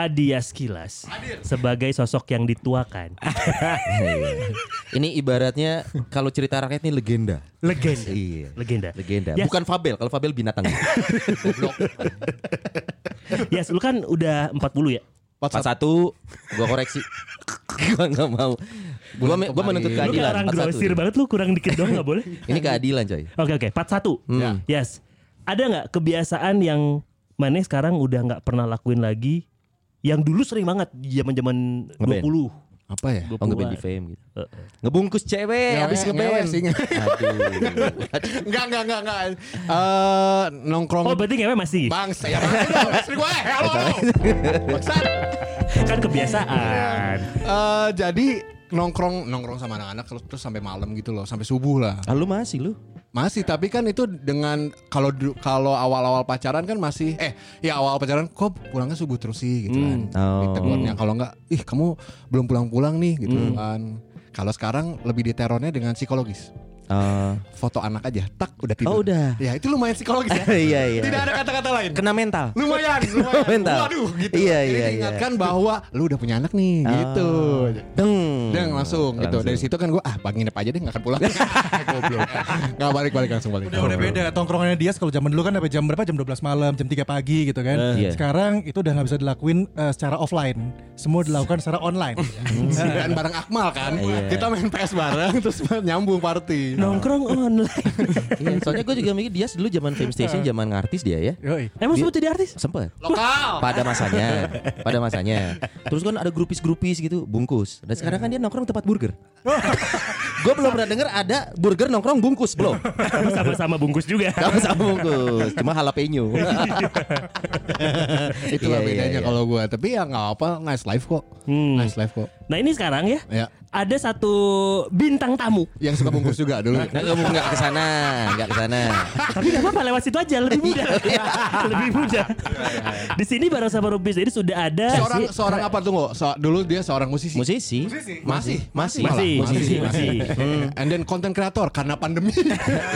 Padias Kilas sebagai sosok yang dituakan. Ini ibaratnya kalau cerita rakyat ini legenda. Legenda. Iya. Legenda. Legenda. Yes. Bukan Fabel. Kalau Fabel binatang. Yes, lu kan udah 40 ya? 41 gua koreksi. gua nggak mau. Gua me- gua menuntut Lu keadilan. orang 41. grosir banget lu kurang dikit doang gak boleh? Ini keadilan coy. Oke oke, 41. Hmm. Yes. Ada nggak kebiasaan yang mana sekarang udah nggak pernah lakuin lagi yang dulu sering banget zaman-zaman Ngeband. 20. Apa ya? 20 Oh ngeband di fame gitu. Ngebungkus cewek Ngewe- habis ngewe ngeband. sih. Aduh. Enggak, enggak, enggak, enggak. Eh, nongkrong Oh, berarti ngewe masih. Bangsa ya bang, istri gue, halo, halo. Bangsat. kan kebiasaan. Eh, jadi nongkrong nongkrong sama anak-anak terus, terus sampai malam gitu loh, sampai subuh lah. Ah, lu masih lu? Masih, tapi kan itu dengan kalau kalau awal-awal pacaran kan masih eh ya awal pacaran kok pulangnya subuh terus sih gitu kan. Oh. Ditegurnya kalau enggak, ih kamu belum pulang-pulang nih gitu kan. Kalau sekarang lebih diterornya dengan psikologis. Oh. Foto anak aja, tak udah tidur. Oh, udah. Ya itu lumayan psikologis ya. Iya iya. Tidak ada kata-kata lain. Kena mental. lumayan, lumayan. Mental. Waduh, gitu. Iya, Jadi iya, iya. diingatkan bahwa lu udah punya anak nih, gitu. Deng. Dan langsung, gitu. Dari situ kan gue ah pagi nginep aja deh nggak akan pulang. Goblok. Nggak balik balik langsung balik. Udah udah beda tongkrongannya dia kalau zaman dulu kan sampai jam berapa jam 12 malam jam 3 pagi gitu kan iya. sekarang itu udah nggak bisa dilakuin eh, secara offline semua dilakukan secara online Dan bareng Akmal kan, Iya. kita main PS bareng terus nyambung party. Nongkrong online. Iya, soalnya gue juga mikir dia dulu zaman Fame Station zaman ngartis dia ya. Yoi. Emang sempat jadi artis? Sempet. Lokal. Pada masanya, pada masanya. Terus kan ada grupis-grupis gitu, bungkus. Dan sekarang kan dia nongkrong tempat burger. gue belum pernah denger ada burger nongkrong bungkus belum. Sama-sama bungkus juga. Sama-sama bungkus, cuma jalapeno. Itulah Iya, iya, bedanya iya. kalau gue. Tapi ya nggak apa, nice life kok. Hmm. Nice life kok. Nah ini sekarang ya, Ya. Ada satu bintang tamu. Yang suka bungkus juga dulu. Nggak, nggak, nggak ke sana, nggak ke sana. Tapi gak apa-apa lewat situ aja lebih mudah. lebih mudah. Di sini bareng sama Rubis jadi sudah ada Seorang si- seorang apa tuh nggak? So- dulu dia seorang musisi. Musisi. Masih, masih, Masih, malah. masih, masih. And then content creator karena pandemi.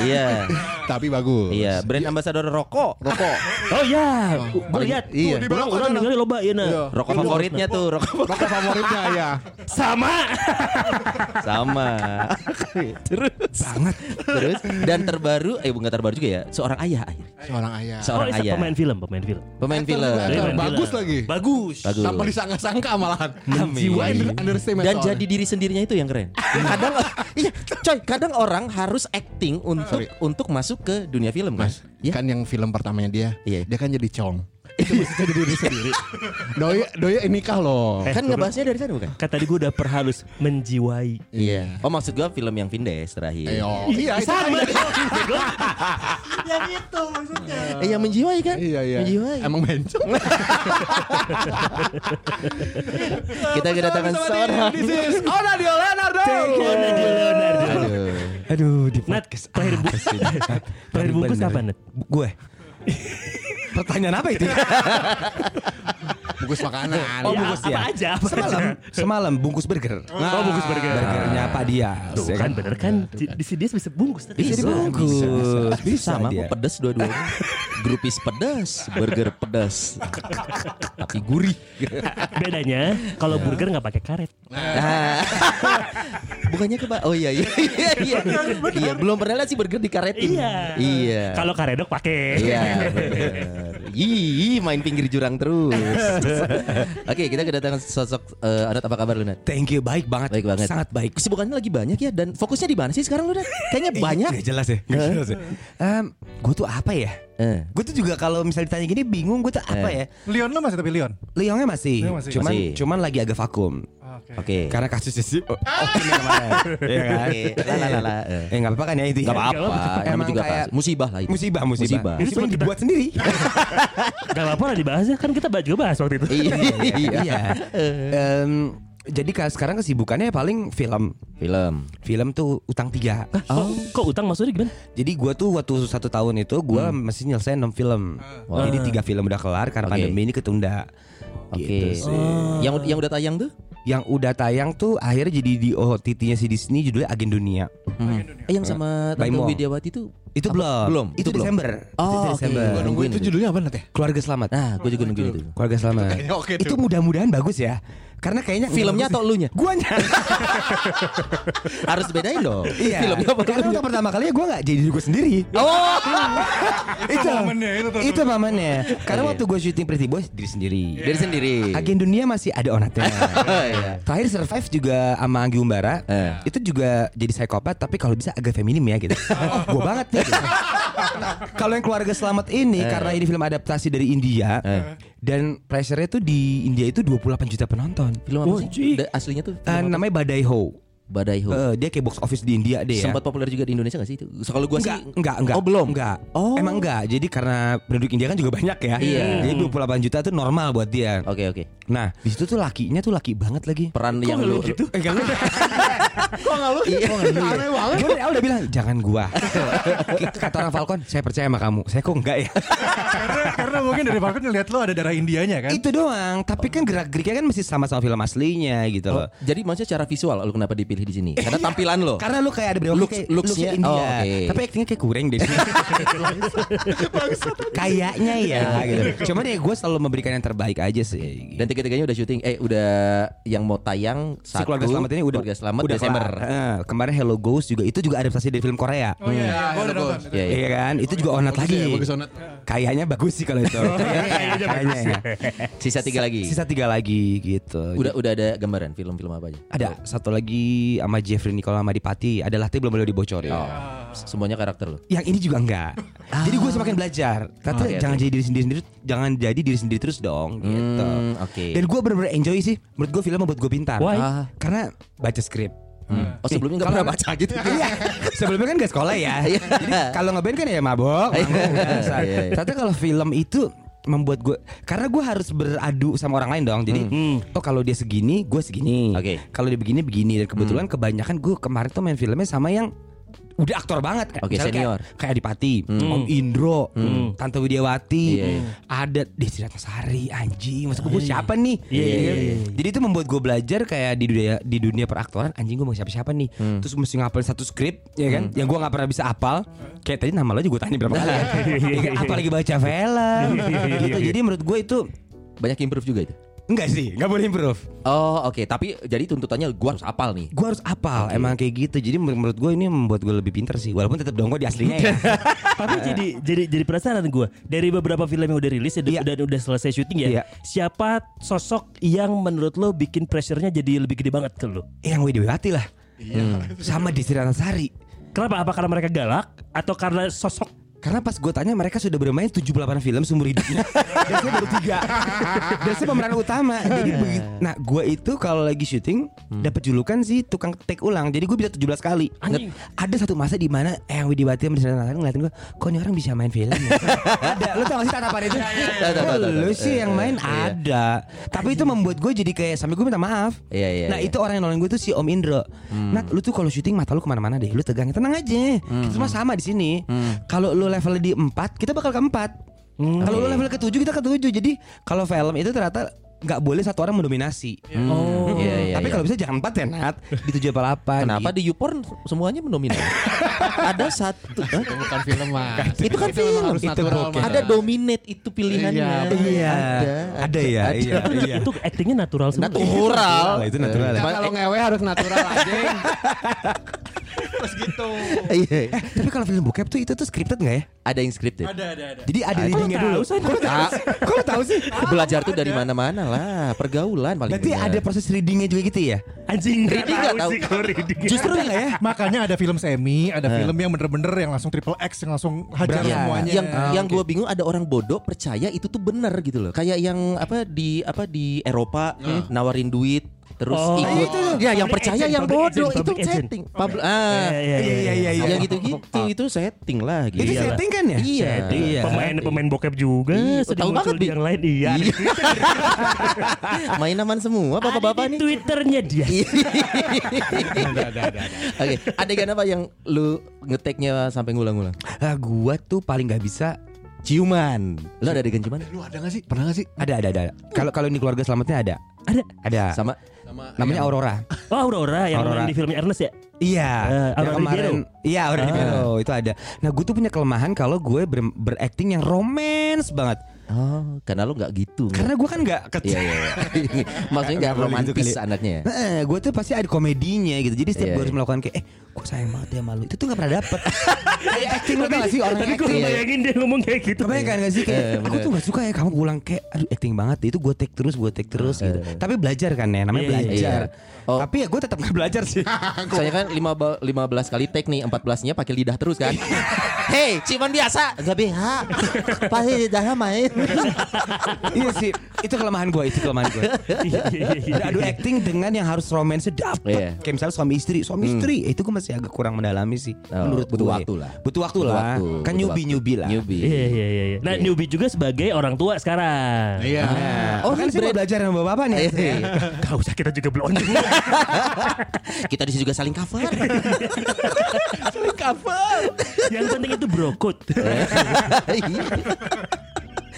Iya. Tapi bagus. Iya, brand ambassador rokok, rokok. Oh iya, gue lihat. Iya. Orang orang dengerin loba ya nah. Iya. Rokok favoritnya tuh, Rokok favoritnya ya. Sama. sama. Terus banget. Terus dan terbaru eh bukan terbaru juga ya, seorang ayah akhirnya. Seorang ayah. Oh, Seorang iya, ayah. pemain film, pemain film. Pemain film. Pemain Bagus film. lagi. Bagus. Bagus. Tanpa disangka-sangka malahan. Jiwa under- understatement Dan jadi diri sendirinya itu yang keren. Kadang iya, coy, kadang orang harus acting untuk Sorry. untuk masuk ke dunia film kan. Mas, Ya. kan yang film pertamanya dia, Iya. dia kan jadi cong. Itu mesti jadi diri sendiri. Doi, doi nikah loh. Eh, Kan ngebahasnya dari sana bukan? Kan tadi gue udah perhalus menjiwai. Iya. Oh maksud gua film yang Vindes terakhir. Ayo. Iya, itu Sama. yang itu maksudnya Eh yang menjiwai kan? Iya, iya. Menjiwai. Emang bencong. Kita kedatangan seorang. This is Onadio Leonardo. Nadia Leonardo. Aduh. aduh di Nat, terakhir bungkus. terakhir bungkus kapan, Nat? gue pertanyaan apa itu Bungkus makanan. Oh, Ya, bungkus apa ya. aja, apa semalam aja. semalam bungkus burger Oh, bungkus burger. burgernya Pak Dias Tuh ya kan bener kan di, di sini dia bisa bungkus tadi. Bisa, dibungkus. bisa, Bisa Sama dia. pedas dua-duanya. Grupis pedas, burger pedas. Tapi gurih. Bedanya kalau burger nggak pakai karet. Nah. Bukannya ke Oh iya iya iya iya. Iya, belum pernah lihat sih burger dikaretin. Iya. Iya. Kalau karedok pakai. Iya, bener. Ih, main pinggir jurang terus. Oke, kita kedatangan sosok eh Anat apa kabar lu, Nat? thank you baik banget Baik banget. sangat baik Kesibukannya lagi banyak ya dan fokusnya di mana sih sekarang lu, Nat? Kayaknya banyak. Gak jelas ya Gak jelas ya gue tuh apa ya Eh. Gue tuh juga kalau misalnya ditanya gini bingung gue tuh apa Eh. ya Leon lo masih tapi Leon? Leongnya masih, Leong masih. cuman Masih. cuman lagi agak vakum Oke. Oke. karena kasusnya sih oh, oh ini kemarin Iya kan Oke. La, la, la, la. Eh. eh nggak apa-apa kan ya itu Gak ya? apa-apa. Emang juga kayak- pas. Musibah lah itu. musibah musibah Musibah. musibah yang dibuat sendiri Gak apa-apa lah dibahas ya kan kita juga bahas waktu itu. Iya. iya Em, Jadi ka- sekarang kesibukannya paling film. Film. Film tuh utang tiga. Oh, kok utang maksudnya gimana? Jadi gua tuh waktu satu tahun itu gua masih nyelesain 6 film. Jadi tiga film udah kelar karena Oke. pandemi ini ketunda. Oke. Gitu sih. Yang yang udah tayang tuh? Yang udah tayang tuh akhirnya jadi di OTT-nya si Disney judulnya Agen Dunia. Eh, yang sama Tante. Widiawati tuh Itu apa? belum. Belum. Itu, belum. Desember. Oh, itu. Desember. Gua Nunggu itu judulnya apa nanti? Keluarga Selamat. Nah, gue juga nungguin itu. Keluarga Selamat. Oke tuh. itu mudah-mudahan bagus ya. Karena kayaknya Filmnya atau elunya? Guanya. Harus bedain dong. Iya. Filmnya apa Karena untuk pertama kalinya gue gak jadi diri gue sendiri. Oh. itu momennya, itu tuh. itu momennya. Karena Oke. waktu gue syuting Pretty Boys diri sendiri. Dari sendiri. Agen dunia masih ada onatnya. Iya. Terakhir survive juga sama Anggi Umbara. Eh. Itu juga jadi psikopat tapi kalau bisa agak feminim ya gitu. Oh, gue banget nih. gitu. kalau yang keluarga selamat ini karena ini film adaptasi dari India Eh. Dan pressure-nya tuh di India itu 28 juta penonton. Film apa sih? Da- Aslinya tuh apa? namanya Badai Ho. Badai Ho. Eh, dia kayak box office di India deh ya. Sempat populer juga di Indonesia gak sih itu? So, Kalau gua enggak, sih enggak, enggak. Oh, belum. Enggak. Oh. Emang enggak. Jadi karena penduduk India kan juga banyak ya. Iya. Jadi 28 juta itu normal buat dia. Oke, oke. Nah, di situ tuh lakinya tuh laki banget lagi. Peran yang lu gitu? Eh, enggak lu. Kok nggak lu? Iya. Aneh banget. Awal udah bilang jangan gua. Kata orang Falcon, saya percaya sama kamu. Saya kok enggak ya? karena, karena mungkin dari Falcon ngeliat lo ada darah Indianya kan. Itu doang. Tapi kan gerak-geriknya kan masih sama-sama film aslinya gitu Oh, loh. jadi maksudnya secara visual lu kenapa dipilih di sini? Karena tampilan lo. Karena lu kayak ada Looks- kayak looks-nya, looks-nya India. oh, oke. Tapi actingnya kayak kurang deh. Kayaknya ya gitu. Cuma deh gue selalu memberikan yang terbaik aja sih. Dan tiga-tiganya udah syuting. Eh udah yang mau tayang si satu. keluarga selamat ini udah Keluarga selamat udah Desember. kelar. Eh, kemarin Hello Ghost juga itu juga adaptasi dari film Korea. Oh iya, Ya, gue udah bagus. nonton. Iya, iya. Iya kan? Itu juga onat lagi. ya, bagus onat. Kayaknya bagus sih kalau itu. Kayaknya ya. Sisa tiga lagi. Sisa tiga lagi gitu. Udah udah ada gambaran film-film apa aja? Ada satu lagi sama Jeffrey Nicola Madipati. Adalah tapi belum boleh dibocorin. Oh, semuanya karakter lo. Yang ini juga enggak. Jadi gue semakin belajar. Kata Oke, jangan oke. jadi diri sendiri, jangan jadi diri sendiri terus dong. Gitu. Hmm, oke. Dan gue bener-bener enjoy sih. Menurut gue film membuat gue pintar. Why? Ah. Karena baca skrip. Oh sebelumnya Kalau- pernah baca gitu. Iya. Sebelumnya kan gak sekolah ya. Iya. Jadi kalau ngeband kan ya mabok. Iya, iya. Ternyata kalau film itu membuat gue karena gue harus beradu sama orang lain dong. Jadi oh kalau dia segini, gue segini. Oke. Kalau dia begini begini dan kebetulan kebanyakan gue kemarin tuh main filmnya sama yang udah aktor banget Oke, Misalnya senior. kayak, kayak Adipati, Om Indro, Tante Widiawati, Iya, iya. ada Desi Ratnasari, anjing, maksud gue siapa nih? Iya, iya, Iya. iya. Jadi itu membuat gue belajar kayak di dunia di dunia peraktoran anjing gue mau siapa-siapa nih. Terus mesti ngapalin satu skrip ya kan yang gue nggak pernah bisa apal. Kayak tadi nama lo juga gue tanya berapa kali. Ya? Apalagi baca film gitu. Jadi menurut gue itu Banyak improve juga itu. Enggak sih, nggak boleh improve. Oh oke, tapi jadi tuntutannya gua harus apal nih. Gue harus apal, emang kayak gitu. Jadi menur- menurut gue ini membuat gue lebih pinter sih. Walaupun tetap dong gue di aslinya ya. Tapi jadi jadi jadi penasaran gue dari beberapa film yang udah rilis ya, Iya. dan udah selesai syuting ya. Iya. Siapa sosok yang menurut lo bikin pressure-nya jadi lebih gede banget ke lo? yang Widiawati lah. Sama Desi Ratnasari. Kenapa? Apa karena mereka galak atau karena sosok? Karena pas gue tanya mereka sudah bermain 78 film seumur hidupnya Dan saya baru tiga. Dan saya pemeran utama. Jadi begitu Nah gue itu kalau lagi syuting dapat julukan sih tukang take ulang. Jadi gue bisa 17 kali. Anjing. Ada satu masa di mana Yang Widiwati sama Di sana Nathan ngeliatin gue Kok ini orang bisa main film ya? Ada. Lo tau gak sih tatapan itu? Lo sih yang main Iya. ada. Tapi itu membuat gue jadi kayak Sampai gue minta maaf. Iya, iya, Nah iya. itu orang yang nolongin gue tuh si Om Indro. Nat lu tuh kalau syuting mata lu ke mana-mana deh. Lu tegang Tenang aja. Kita semua sama di sini. Kalau lu levelnya di 4 Kita bakal ke 4 Kalau lu level ke 7 kita ke 7 Jadi kalau film itu ternyata nggak boleh satu orang mendominasi. Oh, iya, iya, Tapi iya. kalau bisa jangan 4 ya Nat Di 7 apa 8 Kenapa di YouPorn semuanya mendominasi? ada satu, Hah? Bukan film mas. itu kan film. memang harus Itu natural. Ada dominate itu pilihannya. Iya, Iya Ada, Ada ya Iya iya Itu actingnya natural semua. Natural. Lah, itu natural ya. Nah, kalau ngewe harus natural aja. Terus gitu. Iya. Eh, Tapi kalau film bokep tuh itu tuh scripted nggak ya? Ada yang scripted. Ada ada ada. Jadi ada readingnya dulu Kok tahu sih? belajar tuh dari mana-mana lah, pergaulan paling. Berarti ada proses readingnya juga gitu ya? Anjing Reading nggak tahu. sih kalau reading. Justru nggak ya? Makanya ada film semi, ada film yang bener-bener yang langsung triple X yang langsung hajar Berapa? semuanya. yang yang gue bingung ada orang bodoh percaya itu tuh benar gitu loh. Kayak yang apa di apa di Eropa nawarin duit terus Oh, ikut. itu. Ya yang Public percaya agent, yang public bodoh agent, itu public agent. setting. Pub- ah, Iya, iya, iya, iya, iya. yang gitu-gitu itu setting lah gitu. Itu setting kan ya? Iya. Iya. Pemain pemain bokep juga Iya, tahu banget, yang lain iya. Main aman semua bapak-bapak Ada nih. Twitternya dia. Oke, adegan apa yang lu ngeteknya sampai ngulang-ngulang? Ah, gua tuh paling nggak bisa Ciuman. Lu ada adegan ciuman? Lu ada gak sih? Pernah gak sih? ada ada ada. Kalau kalau ini keluarga selamatnya ada. Ada. Ada. Sama Namanya Aurora. Oh Aurora yang Aurora. main di filmnya Ernest ya? Iya, yang Aurora kemarin. Ribeiro. Iya, Aurora. Ribeiro itu ada. Nah, gue tuh punya kelemahan kalau gue ber- berakting yang romance banget. Oh, karena lu nggak gitu. Karena gue kan nggak Iya kecil. iya. iya. Maksudnya nggak gitu romantis kali. anaknya. ya? Nah, gue tuh pasti ada komedinya gitu. Jadi setiap Iya, gue harus iya. melakukan kayak, eh, gue sayang banget ya malu. Itu tuh nggak pernah dapet. kayak acting lo gak sih orang Tadi gue bayangin dia ngomong kayak gitu. Kebayang gak sih kayak Eh, aku tuh gak suka ya kamu pulang kayak aduh acting banget itu gue take terus gue take terus gitu. Tapi belajar kan ya namanya Iya, iya, belajar. iya. Oh. Tapi ya gue tetap gak belajar sih. Soalnya kan lima ba- 15 kali take nih 14-nya pakai lidah terus kan. Hei, ciuman biasa. Enggak BH. Pasti lidahnya main. iya sih itu kelemahan gue itu kelemahan gue. Iya, iya, iya. Ada adu acting dengan yang harus romance dapet Iya. Kayak misalnya suami istri Suami istri eh, Itu gue masih agak kurang mendalami sih Oh, Menurut butuh gue. waktu lah. Butuh waktu Butuh lah waktu, Kan butuh nyubi-nyubi lah Newbie. Iya iya iya. iya. Nah newbie juga sebagai orang tua sekarang. Iya. Oh, Oh, kan sih mau belajar sama bapak nih Iya. Gak usah kita juga belum. Kita di sini juga saling cover. Yang penting itu brokut.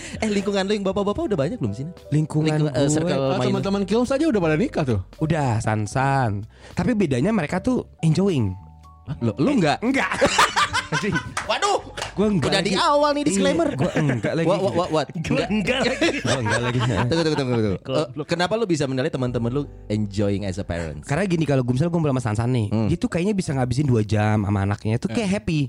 eh lingkungan lu yang bapak-bapak udah banyak belum sini? Lingkungan Lingkungan, eh, gue circle Ah, teman-teman Kills aja udah pada nikah tuh. Udah san-san Tapi bedanya mereka tuh enjoying Lu, lu enggak? Enggak Waduh. Gue enggak Udah lagi. di awal nih disclaimer. Gue enggak lagi What, what, what? Gue enggak lagi. Gue enggak lagi Tunggu, tunggu, tunggu, tunggu. Eh, kenapa lu bisa menilai teman-teman lu enjoying as a parent? Karena gini kalau gue misalnya gue sama Sansan nih Hmm. Dia tuh kayaknya bisa ngabisin 2 jam sama anaknya Itu kayak happy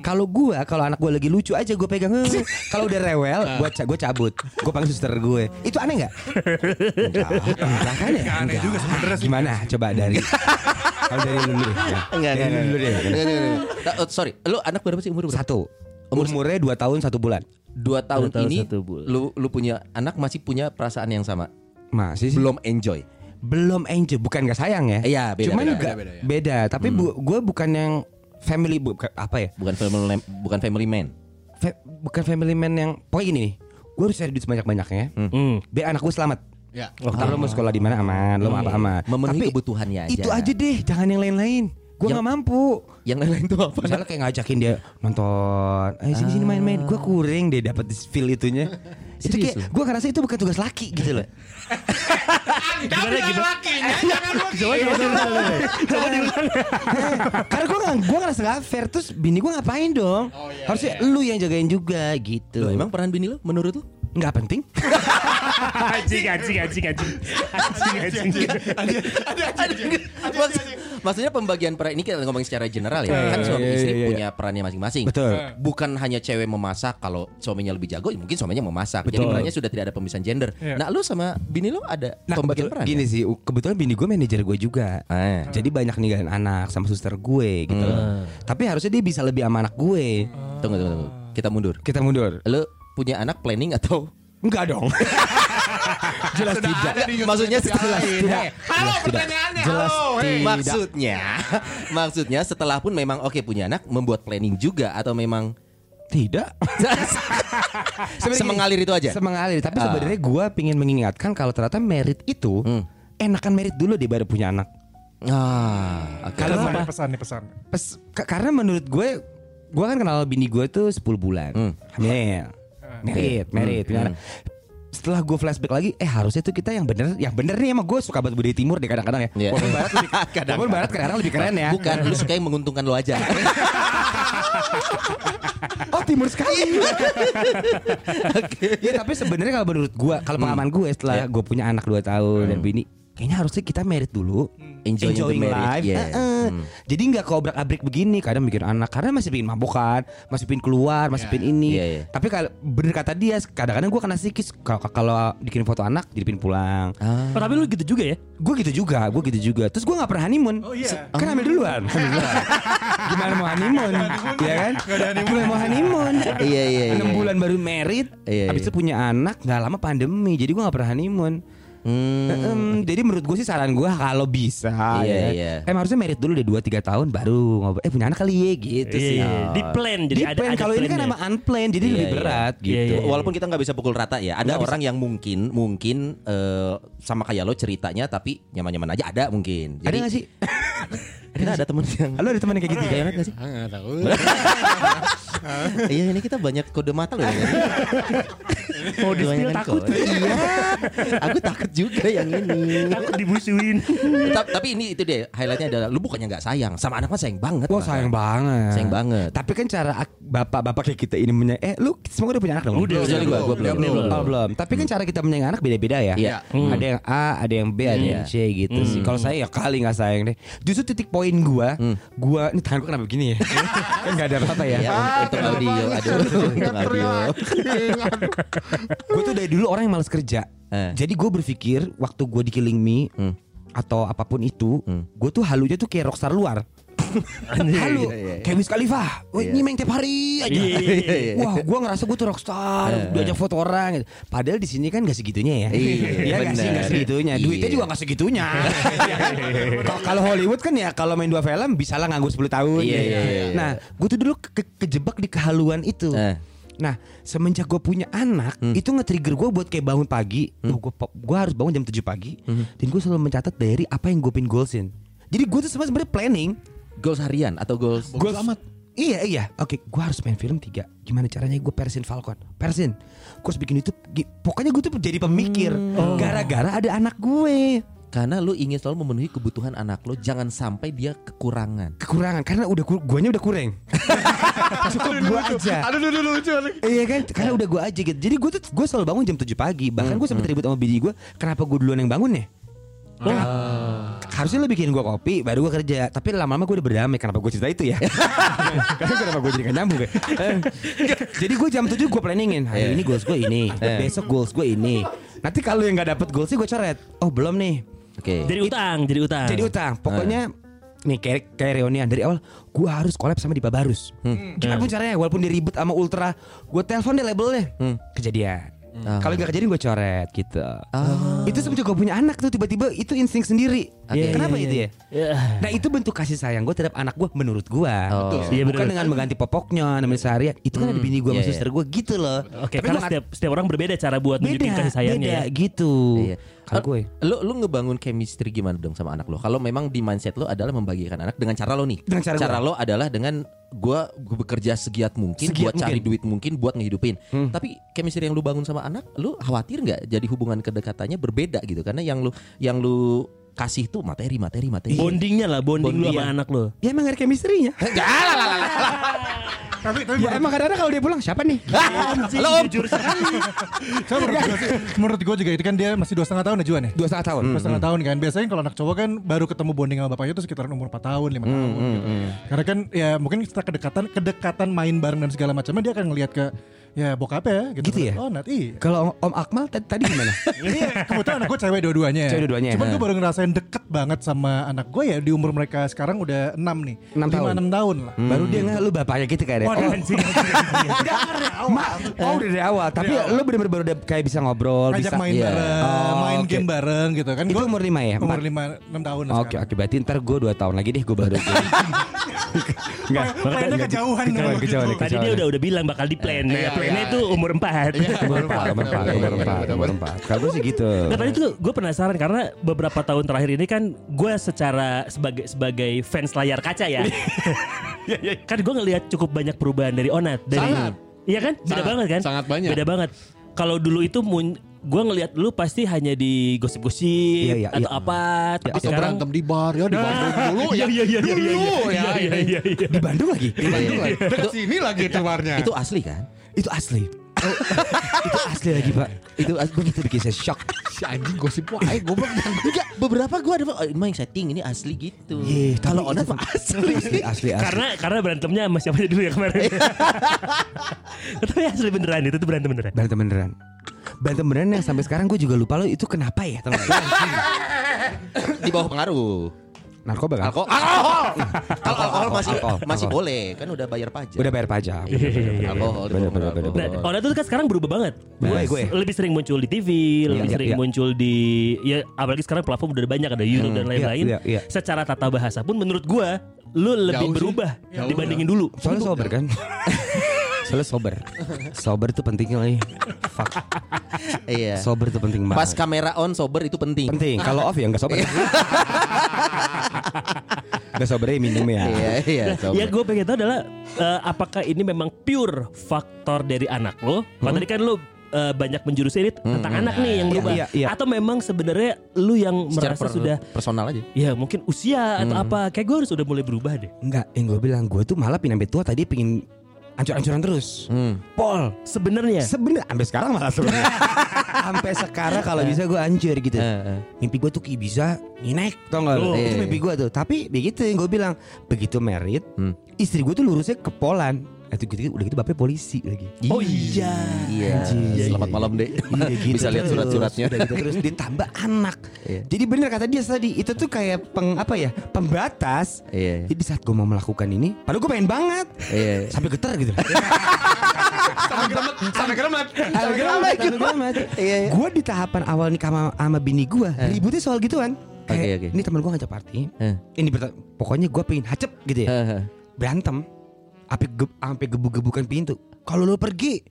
Kalau gue Kalau anak gue lagi lucu aja Gue pegang "Eh." Kalau udah rewel Gue ca gue cabut Gue panggil suster gue Itu aneh gak? Enggak Enggak ya? aneh juga sebenarnya. Gimana? Coba dari Kalau dari lu dulu deh Enggak, Dari lu dulu deh Enggak, enggak, enggak. Eh, Sorry, lu anak berapa sih umur berapa? Satu Umurnya 2 tahun 1 bulan Dua tahun Dua tahun, ini satu bulan. lu lu punya anak masih punya perasaan yang sama. Masih sih Belum enjoy. belum enjoy bukan gak sayang ya Iya, beda, cuman beda, nggak beda, beda, ya. beda tapi bu, gue bukan yang family bukan apa ya Bukan family bukan family man. Fa- bukan family man yang pokoknya gini nih gue harus cari duit sebanyak banyaknya Hmm. biar anak gue selamat Ya. Ntar lo mau sekolah di mana aman, lo mau apa aman. Memenuhi Tapi kebutuhannya aja. itu aja deh, jangan yang lain-lain. Gue nggak mampu. Yang lain-lain tuh apa? Misalnya kayak ngajakin dia nonton, ayo sini sini main-main. Gue kuring deh dapat feel itunya. itu kayak gue ngerasa itu bukan tugas laki gitu loh. Gimana gimana? Coba coba coba. Coba diulang. Karena gue nggak, gue ngerasa gak fair. Terus bini gue ngapain dong? Harusnya lu yang jagain juga gitu. Emang peran bini lu menurut lu? Nggak penting? Anjing anjing anjing anjing. Anjing anjing. Maksud- maksudnya pembagian peran ini kita ngomong secara general ya. Kan suami iya, istri iya, iya. punya perannya masing-masing. Betul. Bukan hanya cewek memasak kalau suaminya lebih jago, ya mungkin suaminya memasak. Jadi Betul. perannya sudah tidak ada pemisahan gender. Nah, lu sama bini lu ada Nah, pembagian peran? gini sih, kebetulan bini gue manajer gue juga. Eh. Jadi banyak ninggalin anak sama suster gue gitu. Tapi harusnya dia bisa lebih sama anak gue. Tunggu, tunggu, tunggu. Kita mundur. Kita mundur. Lu punya anak planning atau Enggak dong. jelas tidak. maksudnya Jelas tidak. Halo Jelas tidak. pertanyaannya. Jelas halo. Hey. tidak. maksudnya maksudnya setelah pun memang oke punya anak membuat planning juga atau memang Tidak. Semengalir itu aja. Semengalir. Tapi Ah. sebenarnya gue pingin mengingatkan kalau ternyata merit itu Hmm. enakan merit dulu deh baru punya anak. Ah, oke. Kalau Pesan, apa? pesan nih pesan. Pes- ka- karena menurut gue, gue kan kenal bini gue tuh 10 bulan. Hmm. Hamil. Merit, merit, Hmm, anak. Setelah gue flashback lagi, eh harusnya tuh kita yang bener, yang bener nih emang gue suka banget budaya timur deh kadang-kadang ya. Iya. Walaupun barat lebih, walaupun barat kadang-kadang lebih keren ya. Bukan, lu suka yang menguntungkan lo aja. Oh timur sekali. Ya tapi sebenarnya kalau menurut gua, kalau pengalaman gue setelah gue punya anak 2 tahun dan bini, kayaknya harusnya kita merit dulu. Enjoying the merit, yeah. Heeh. Jadi nggak keobrak abrik begini kadang bikin anak karena masih pingin mabokan, masih pingin keluar, masih pingin ini. Iya, iya. Tapi kalau bener kata dia, kadang-kadang gue kena psikis kalau kalau bikin foto anak jadi pingin pulang. Ah. Oh, tapi lu gitu juga ya? Gue gitu juga, gue gitu juga. Terus gue nggak pernah honeymoon. Oh iya. Kan hamil duluan. Gimana mau honeymoon? ya kan? Gimana mau honeymoon? Iya iya iya. 6 bulan baru merit Iya, Habis iya. itu punya anak nggak lama pandemi Jadi gue gak pernah honeymoon Hmm. Em, jadi menurut gue sih saran gue kalau bisa Iya, ya. iya. Em harusnya merit dulu deh 2 3 tahun baru ngobrol. Eh punya anak kali ya gitu sih. Iya, di plan jadi Di plan ada kalau ini kan emang unplanned jadi Iya, lebih iya. berat Iya, gitu. iya. Walaupun kita nggak bisa pukul rata ya, ada orang yang mungkin mungkin eh, sama kayak lo ceritanya tapi nyaman-nyaman aja ada mungkin. Ada gak sih? Kita ada temen yang Halo ada teman yang kayak gitu kayak Yonat gak sih? Enggak tahu. Iya ini kita banyak kode mata loh. ya. Mau di spill takut. Iya. Aku takut juga yang ini. Takut dibusuin. Ta- tapi ini itu deh highlightnya adalah lu bukannya nggak sayang sama anak mah sayang banget. Wah sayang banget. Sayang banget. Tapi kan cara ak- bapak-bapak kayak kita ini punya eh lu semua udah punya anak dong? Udah, gua, gua belum. Oh, belum. Tapi kan cara kita menyayangi anak beda-beda ya. Iya. Ada yang A, ada yang B, ada yang C gitu sih. Kalau saya ya kali nggak sayang deh. Justru titik poin gua, gua ini tangan gua kenapa begini ya? kan nggak ada apa-apa ya. Ya, untuk audio, aduh, untuk audio. gue tuh dari dulu orang yang males kerja. Eh. Jadi gue berpikir waktu gue di Killing Me Hmm. atau apa pun itu, gue tuh halunya tuh kayak rockstar luar. Halu, iya, iya. kayak Wiz Khalifa, Wah, Iya. nyimeng tiap hari aja. Iya, iya, iya. Wah, gue ngerasa gue tuh rockstar, diajak foto orang. gitu. Padahal di sini kan gak segitunya ya. Iya, Iya nggak sih, nggak segitunya. Duitnya Iya. juga nggak segitunya. Kalau- Hollywood kan ya kalau main dua film bisa lah nganggur 10 tahun. Iya, iya, iya. Nah, gue tuh dulu ke- kejebak di kehaluan itu. Eh. Nah, semenjak gue punya anak, Hmm. itu nge-trigger gue buat kayak bangun pagi. Oh, gue gue harus bangun jam 7 pagi. Hmm. Dan gue selalu mencatat dari apa yang gue pin goalsin. Jadi gue tuh sebenarnya planning. Goals harian atau goals Goals amat. Iya iya, oke, gue harus main film tiga. Gimana caranya gue persin Falcon, persin. Gue harus bikin itu. Pokoknya gue tuh jadi pemikir. Hmm. Gara-gara ada anak gue. karena lu ingin selalu memenuhi kebutuhan anak lo jangan sampai dia kekurangan. Kekurangan karena udah guanya udah kurang. Cukup gue aja. Aduh, aduh, aduh, lucu. Iya kan, karena udah gue aja gitu. Jadi gue tuh gue selalu bangun jam 7 pagi. Bahkan gue sempet ribut sama bini gue, kenapa gue duluan yang bangun ya? Harusnya lo bikin gue kopi baru gue kerja. Tapi lama-lama gue udah berdamai. Kenapa gue cerita itu ya? Karena kenapa gue jadi gak nyambung ya? Eh, Jadi gue jam 7 gue planningin. Hari ini goals gue ini Besok goals gue ini. Nanti kalau yang gak dapet goalsnya gue coret. Oh belum nih. Oke. Jadi utang, jadi utang. Jadi utang. Pokoknya Nih kayak, kayak reunian. Dari awal Gue harus collab sama Dipa Barus. Gimana pun caranya Walaupun dia ribet sama Ultra Gue telepon deh labelnya. Kejadian Kalau gak kejadian gue coret gitu. Itu semenjak gue punya anak tuh Tiba-tiba itu insting sendiri Oke. Kenapa Iya, itu iya, ya? iya. Nah itu bentuk kasih sayang gue terhadap anak gue menurut gue Oh. Iya, Bukan bener. dengan mengganti popoknya Nemenin seharian Itu kan ada bini gue iya, sama iya. suster gue gitu loh Oke, Tapi karena setiap setiap orang berbeda cara buat Beda, kasih sayangnya. beda ya. gitu Iya. Kalau gue Lu lu ngebangun chemistry gimana dong sama anak lo? Kalau memang di mindset lo adalah membagikan anak dengan cara lo nih. Dengan cara lo adalah dengan gua bekerja segiat mungkin Segiat buat cari mungkin. Hmm. duit mungkin buat ngehidupin. Tapi chemistry yang lu bangun sama anak, lu khawatir nggak jadi hubungan kedekatannya berbeda gitu? Karena yang lu yang lu kasih tuh materi materi materi. Bondingnya lah, bonding lu Bonding, sama iya. anak lu. Ya emang gak ada chemistry-nya Tapi tapi Ya emang kadang-kadang kalau dia pulang siapa nih? Lo jujur sekali. menurut gue sih, menurut gue juga itu kan dia masih dua setengah tahun ya Juan ya. Dua setengah tahun Dua setengah tahun kan Biasanya kalau anak cowok kan Baru ketemu bonding sama bapaknya itu sekitaran umur 4 tahun 5 tahun gitu. Karena kan ya mungkin setelah kedekatan Kedekatan main bareng dan segala macamnya Dia akan ngelihat ke Ya bokapnya ya gitu, Gitu ya? Hmm. Oh Nat iya Kalau Om Akmal tadi, gimana? Iya, kebetulan anak gue cewek dua-duanya. Cewek dua-duanya. Cuman gue baru ngerasain deket banget sama anak gue ya di umur mereka sekarang udah 6 nih. Enam Lima, tahun. enam tahun lah. Baru dia nggak lu bapaknya gitu kayak Waduh, oh, Anjing. Oh udah dari awal Tapi lu bener-bener baru udah kayak bisa ngobrol Ngajak bisa main iya. bareng, Oh, main game bareng gitu kan. Itu Gua umur lima ya? Umur Empat? 5 6 tahun lah Oke oke berarti ntar gue 2 tahun lagi deh gue baru Enggak kejauhan Kejauhan, dong kejauhan, gitu. Tadi dia udah udah bilang bakal di plan. Nah, Iya, iya. itu umur 4. Umur 4 Umur 4 Umur 4 Umur 4 Kalau sih gitu Nah tadi tuh gue penasaran karena beberapa tahun terakhir ini kan gue secara sebagai sebagai fans layar kaca ya, kan gue ngelihat cukup banyak perubahan dari Onat dari, Sangat. iya kan, beda Sangat, banget kan, sangat banyak. beda banget. Kalau dulu itu gue ngelihat lu pasti hanya di gosip-gosip Iya, iya, atau iya. apa, tapi Atau sekarang berantem di bar ya di Bandung dulu ya. Iya, iya, iya, iya, Dulu iya, ya. iya, iya, iya, iya. Di Bandung lagi Di Bandung lagi. Dekat sini lagi itu barnya. Itu asli kan? Itu asli Itu asli lagi pak Itu asli begitu bikin saya shock si anjing gosip wae goblok Enggak, beberapa gua ada oh, ini mah yang setting ini asli gitu. Iya, Kalau Onat mah asli. Asli asli asli Karena karena berantemnya sama siapa dulu ya kemarin. Tapi asli beneran itu tuh berantem beneran. Berantem beneran Berantem beneran yang sampai sekarang gue juga lupa lo itu kenapa ya nggak? Di bawah pengaruh. Narkoba kan? Alkohol. Alkohol. Kalau alkohol masih Alkohol. masih Alkohol. boleh kan udah bayar pajak. Udah bayar pajak. alkohol. Bener, bener, bener, Nah, Oda tuh kan sekarang berubah banget. Gue, gue. Lebih sering muncul di TV, lebih iya, sering iya. muncul di ya apalagi sekarang platform udah banyak ada YouTube dan lain-lain. iya, iya. Secara tata bahasa pun menurut gua lu lebih berubah dibandingin dulu. Soalnya sober kan? Soalnya sober. Sober itu penting lagi. Fuck. Iya. Sober itu penting banget. Pas kamera on sober itu penting. penting. Kalau off ya nggak sober. Nggak sober ya minum ya. Iya, iya. sober. Ya gue pengen tahu adalah eh, apakah ini memang pure faktor dari anak lo? Kalau tadi kan lo eh, banyak menjurus ini tentang anak nih yang Iya, berubah. iya, iya. Atau memang sebenarnya lu yang Secara merasa per- sudah personal aja. ya mungkin usia atau apa kayak gue harus udah mulai berubah deh. Enggak, yang gue bilang gue tuh malah pindah sampai tua tadi pingin ancur-ancuran terus. Hmm. Pol. Sebenarnya Sebenernya sampai sekarang malah sebenarnya. sampai sekarang kalau bisa gue hancur gitu. Eh, eh. Mimpi gue tuh kayak bisa nginek tau gak Oh. lu? Itu Iya. mimpi gue tuh Tapi begitu yang gue bilang Begitu merit Hmm. Istri gue tuh lurusnya ke Poland itu gitu, udah gitu bapaknya polisi lagi Oh iya. Iya. Anjir. Selamat malam, Dek. Iya, gitu Bisa lihat surat-suratnya. Udah gitu terus ditambah anak Iya. Jadi bener kata dia tadi Itu tuh kayak peng, apa ya Pembatas Iya. Jadi saat gue mau melakukan ini Padahal gue pengen banget Iya. Sampai getar gitu Sampai geremet, sampai geremet. Sampai geremet, sampai geremet. Iya, iya. Gue di tahapan awal nikah sama, sama bini gue Ributnya soal gituan Oke, Kayak, oke. Ini teman gue ngajak party Eh. Ini pokoknya gue pengen hacep gitu ya Eh, eh. berantem sampai ge sampai gebuk-gebukan pintu. Kalau lu pergi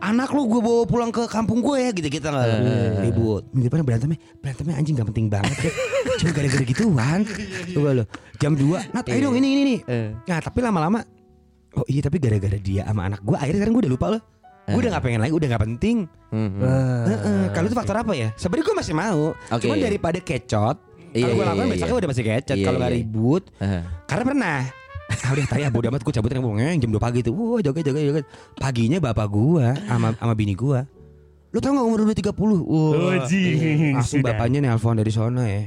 anak lu gue bawa pulang ke kampung gue ya gitu gitu nggak ribut. Minggu depan berantemnya berantemnya anjing gak penting banget ya. Cuma gara-gara gituan. Coba lo jam 2 nat ayo dong ini ini nih Eh. nah tapi lama-lama oh iya tapi gara-gara dia sama anak gue akhirnya sekarang gue udah lupa loh. Gue udah gak pengen lagi udah gak penting. Hmm, hmm. Heeh, kalau itu faktor apa ya? Sebenarnya gue masih mau. Oke. cuman daripada kecot Iya, kalau gue iya, lakukan iya, besoknya iya. udah masih kecot. Iya, kalau iya. ribut Eh. karena pernah Ah udah tadi bodo amat gue cabut yang jam 2 pagi tuh. Wah joget joget joget. Paginya bapak gua sama, sama bini gua Lu tau gak umur udah 30 Wah Oh, jing. Langsung Sudah. bapaknya nelpon dari sono ya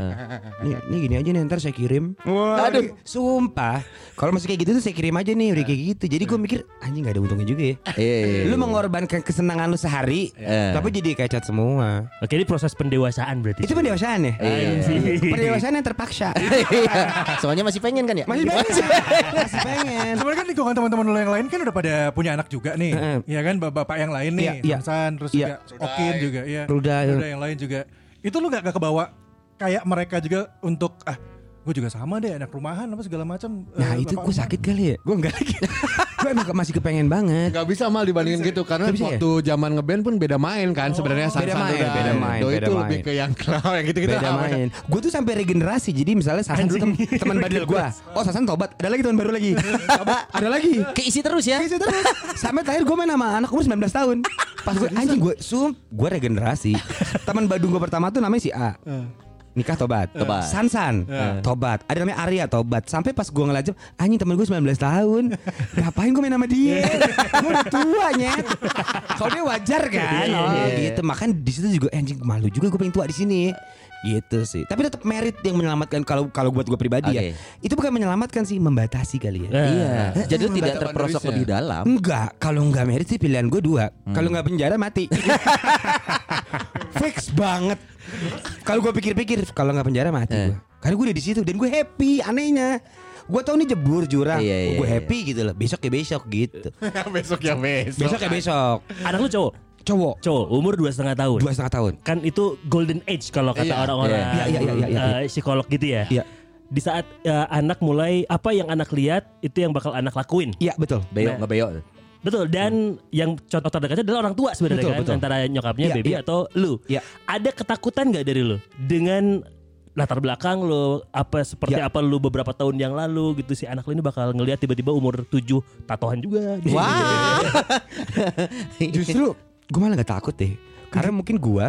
nih, nih gini aja nih ntar saya kirim Wah, Aduh Sumpah Kalau masih kayak gitu tuh saya kirim aja nih Udah kayak gitu Jadi gue mikir Anjing gak ada untungnya juga ya Iya, iya, iya. Lu mengorbankan kesenangan lu sehari Eh. Tapi jadi kayak cat semua Oke ini proses pendewasaan berarti. Itu pendewasaan ya Iya. Pendewasaan yang terpaksa Iya. Soalnya masih pengen kan ya? Masih pengen Masih pengen Sebenarnya kan lingkungan teman-teman lo yang lain kan udah pada punya anak juga nih. Iya kan bapak-bapak yang lain nih, Iya, iya. Terus Iya. Okin juga, iya. Ruda. Ruda yang lain juga. Itu lu gak, gak kebawa kayak mereka juga untuk ah gue juga sama deh anak rumahan apa segala macam. Nah eh, itu gue sakit kali ya? Gue enggak lagi. Gue emang masih kepengen banget. Gak bisa mal dibandingin gitu karena bisa ya? waktu zaman ngeband pun beda main kan sebenarnya Beda main, udah- beda main, Doi beda itu main. lebih ke yang kenal yang gitu-gitu. Beda Ah, main. Gue tuh sampai regenerasi Jadi misalnya Sasan dulu tem- teman badil gue Oh Sasan tobat Ada lagi teman baru lagi. Tobat Ada lagi? Keisi terus ya? Gitu terus. Sampai terakhir gue main sama anak umur 19 tahun. Pas gue anjing gue Sum Gue regenerasi. Teman Badung gue pertama tuh namanya si A Nikah tobat. Tobat. Sansan. Tobat. Ada namanya Arya tobat. Sampai pas gue ngelajam Anjing temen gue 19 tahun. Ngapain gue main sama dia? Gue udah tua nyet. Kalau dia wajar kan? Iya, Oh gitu. Makan di situ juga eh, Anjing malu juga gue pengen tua di sini. Gitu sih. Tapi tetap merit yang menyelamatkan kalau kalau buat gue pribadi ya. Oke. itu bukan menyelamatkan sih membatasi kali ya. Iya. Jadi lu tidak terperosok lebih dalam. Enggak, kalau enggak merit sih pilihan gue dua. Kalau enggak penjara mati. Fix banget. Kalau gue pikir-pikir, kalau enggak penjara mati Eh. gue. Karena gue udah di situ dan gue happy. Anehnya, gue tau nih jebur jurang, Iya, iya, gue iya. happy gitu loh. Besok ya besok gitu. besok ya besok. Besok ya besok. Anak lu cowok? Cowok Cowok umur dua setengah tahun. dua setengah tahun. Kan itu golden age kalau kata Iya. orang-orang Iya, iya, iya, iya, iya. eh, psikolog gitu ya. Iya, Di saat eh, anak mulai apa yang anak lihat itu yang bakal anak lakuin. iya betul. Beyok Nah. nggak beyok. Betul dan yang contoh terdekatnya adalah orang tua sebenarnya Betul, kan betul. antara nyokapnya Iya, baby iya. atau lu. Iya. Ada ketakutan nggak dari lu dengan latar belakang lu apa seperti Iya. apa lu beberapa tahun yang lalu gitu si anak lu ini bakal ngelihat tiba-tiba umur 7 tatoan juga. gitu. Justru gue malah gak takut deh. Karena mungkin gue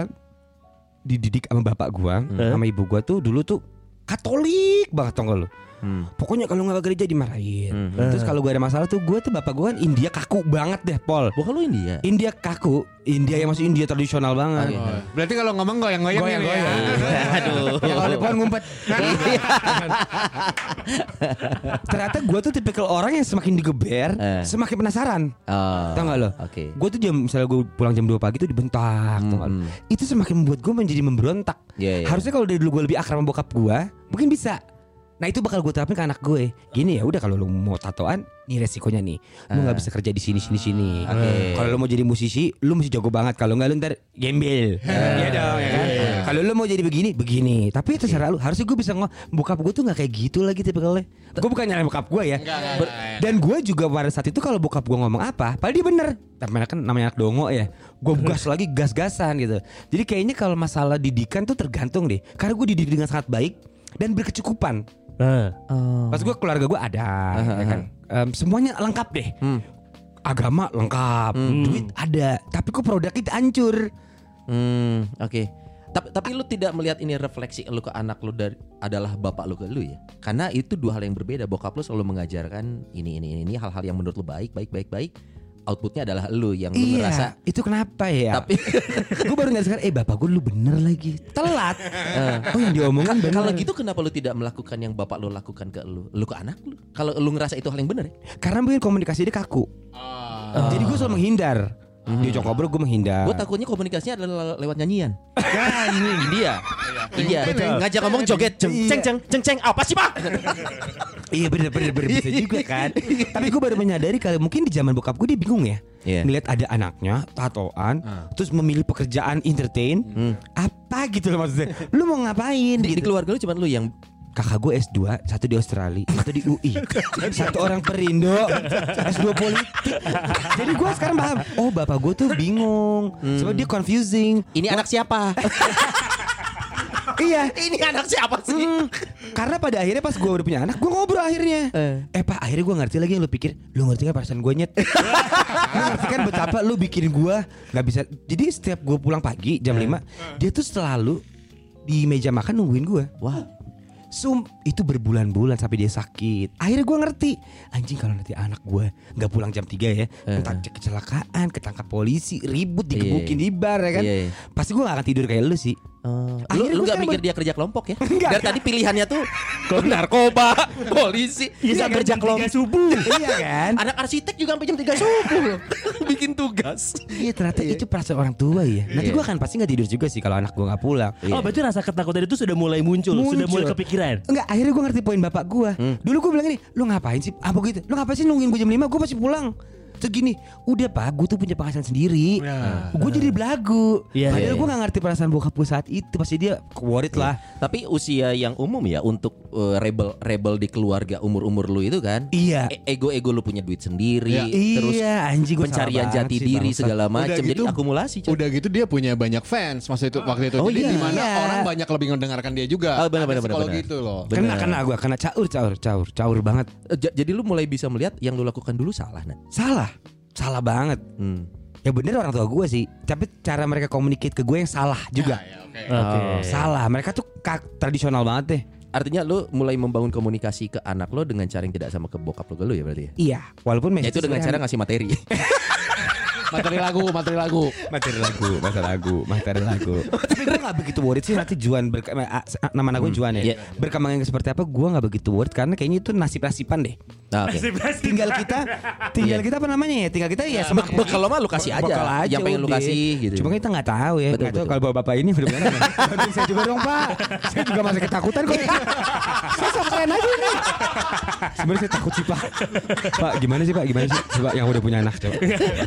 dididik sama bapak gue, sama ibu gue tuh dulu tuh Katolik banget tau gak lu. Hmm. Pokoknya kalau nggak ke gereja dimarahin. Hmm. Terus kalau gue ada masalah tuh gue tuh bapak gue kan India kaku banget deh Pol. Bukan lu India. India kaku, India yang masih India tradisional banget. Oh, Berarti kalau ngomong goyang-goyang ini ya. Aduh. Ya kalau di pohon ngumpet. Ternyata gue tuh tipikal orang yang semakin digeber, Eh. semakin penasaran. Oh, Tau gak lo? Oke. Gue tuh jam misalnya gue pulang jam 2 pagi tuh dibentak, tau gak lo? Hmm. Itu semakin membuat gue menjadi memberontak. Iya, iya. Harusnya kalau dari dulu gue lebih akrab sama bokap gue, mungkin bisa. Nah itu bakal gue terapin ke anak gue. Gini ya, udah kalau lu mau tatoan, nih resikonya nih. Lu nggak bisa kerja di sini sini sini. Oke. Kalau lu mau jadi musisi, lu mesti jago banget. Kalau nggak lu ntar gembel. Iya dong ya kan. Kalau lu mau jadi begini, begini. Tapi itu terserah lu. Harusnya gue bisa ngomong, bokap gue tuh nggak kayak gitu lagi tipikalnya. Gue bukan nyalain bokap gue ya. Ber- Dan gue juga pada saat itu kalau bokap gue ngomong apa, padahal dia bener. Tapi kan namanya anak dongo ya. Gue gas lagi gas-gasan gitu. Jadi kayaknya kalau masalah didikan tuh tergantung deh. Karena gue dididik dengan sangat baik dan berkecukupan. Nah, Pas gue keluarga gue ada, ya kan. Em, semuanya lengkap deh. Agama lengkap, duit ada, tapi kok produknya itu hancur. Hmm, oke. Tapi tapi lu tidak melihat ini refleksi lu ke anak lu dari adalah bapak lu ke lu ya? Karena itu dua hal yang berbeda. Bokap lu selalu mengajarkan ini ini ini, ini hal-hal yang menurut lu baik, baik, baik, baik. Outputnya adalah lu yang lu ngerasa Iya, itu kenapa ya? tapi gue baru nggak sekarang, eh bapak gue lu bener lagi, telat. oh yang diomongin bener. kalau gitu kenapa lu tidak melakukan yang bapak lu lakukan ke lu, lu ke anak lu? Kalau lu ngerasa itu hal yang benar ya? Karena mungkin komunikasi dia kaku. Jadi gue selalu menghindar. Diajak ngobrol gue menghindar. Gue takutnya komunikasinya adalah lewat nyanyian. Nah, ini dia. Iya, ngajak ngomong joget, ceng ceng ceng ceng ceng apa sih pak? Iya bener bener bener bisa juga kan. Tapi gue baru menyadari kalau mungkin di zaman bokap gue dia bingung ya. Iya. Ngeliat ada anaknya tatoan, terus memilih pekerjaan entertain, apa gitu loh maksudnya. Lu mau ngapain? Di, di gitu. keluarga lu cuma lu yang Kakak gue S2, satu di Australia, satu di UI. satu orang perindo, S2 politik. Jadi gue sekarang paham, oh bapak gue tuh bingung. Sebab dia confusing. ini anak siapa? Iya. ini anak siapa sih? Hmm, karena pada akhirnya pas gue udah punya anak, gue ngobrol akhirnya. Eh. pak, akhirnya gue ngerti lagi yang lu pikir. Lu ngerti kan perasaan gue nyet? lu ngerti kan betapa lu bikin gue nggak bisa. Jadi setiap gue pulang pagi jam 5 dia tuh selalu di meja makan nungguin gue. Wah, Sum itu berbulan-bulan sampai dia sakit. Akhirnya gue ngerti. Anjing kalau nanti anak gue nggak pulang jam 3 ya, entah kecelakaan, ketangkap polisi, ribut, digebukin di bar ya kan. Iya, iya. Pasti gue gak akan tidur kayak lu sih. Lu Akhirnya lu gua gak mikir dia kerja kelompok ya? Enggak. Dari tadi pilihannya tuh narkoba, polisi, Iya sampai kerja jam kelompok. subuh. iya kan? Anak arsitek juga sampai jam 3 subuh loh. Bikin tugas. Iya ternyata itu perasaan orang tua ya. Nanti Iya. gue akan pasti nggak tidur juga sih kalau anak gue nggak pulang. Oh berarti rasa ketakutan itu sudah mulai muncul, sudah mulai Muncul. kepikiran. Enggak, akhirnya gue ngerti poin bapak gue. Dulu gue bilang ini, lu ngapain sih? Apa gitu? Lu ngapain sih nungguin gue jam 5? Gue pasti pulang. Terus gini, udah pak, gue tuh punya penghasilan sendiri. Gue jadi belagu. Iya, Padahal iya, gue gak ngerti perasaan bokap gue saat itu. Pasti dia worried lah. Tapi usia yang umum ya untuk uh, rebel rebel di keluarga umur-umur lu itu kan. Iya. E- Ego-ego lu punya duit sendiri, Iya. terus Iya, anjing, gua pencarian jati sih, diri segala macam. Udah Jadi gitu- akumulasi. Cok. Udah gitu dia punya banyak fans masa itu waktu itu. Oh Jadi iya. di mana Iya. orang banyak lebih mendengarkan dia juga. Oh, benar, Ada benar, benar, psikologi benar. itu loh. Benar. Kena kena gue, kena caur caur caur caur banget. Eh, ja- Jadi lu mulai bisa melihat yang lu lakukan dulu salah, Nak. Salah, salah banget. Hmm. Ya bener orang tua gue sih. Tapi cara mereka communicate ke gue yang salah juga. Oke. Salah. Mereka tuh kak, tradisional banget deh. Artinya lu mulai membangun komunikasi ke anak lo dengan cara yang tidak sama ke bokap lo ke lu ya berarti ya? Iya, walaupun Ya itu dengan cara ngasih materi. Materi lagu, materi lagu. materi lagu, materi lagu, materi lagu. Tapi gue gak begitu worried sih nanti Juan berka- eh, nama anak gue Juan ya. Iya. Berkembangnya seperti apa gue gak begitu worried karena kayaknya itu nasib-nasiban deh. Nah, oke. Tinggal kita, tinggal kita apa namanya ya? Tinggal kita ya Bek bekal lo mah lu kasih aja, Bekal yang pengen lu kasih gitu. Cuma kita nggak tahu ya, Betul, nggak tahu betul. kalau bapak bapak ini udah benar. Bantuin saya juga dong pak, saya juga masih ketakutan kok. saya sampein aja nih. Sebenarnya saya takut sih pak. Pak gimana sih pak, gimana sih? Coba yang udah punya anak coba.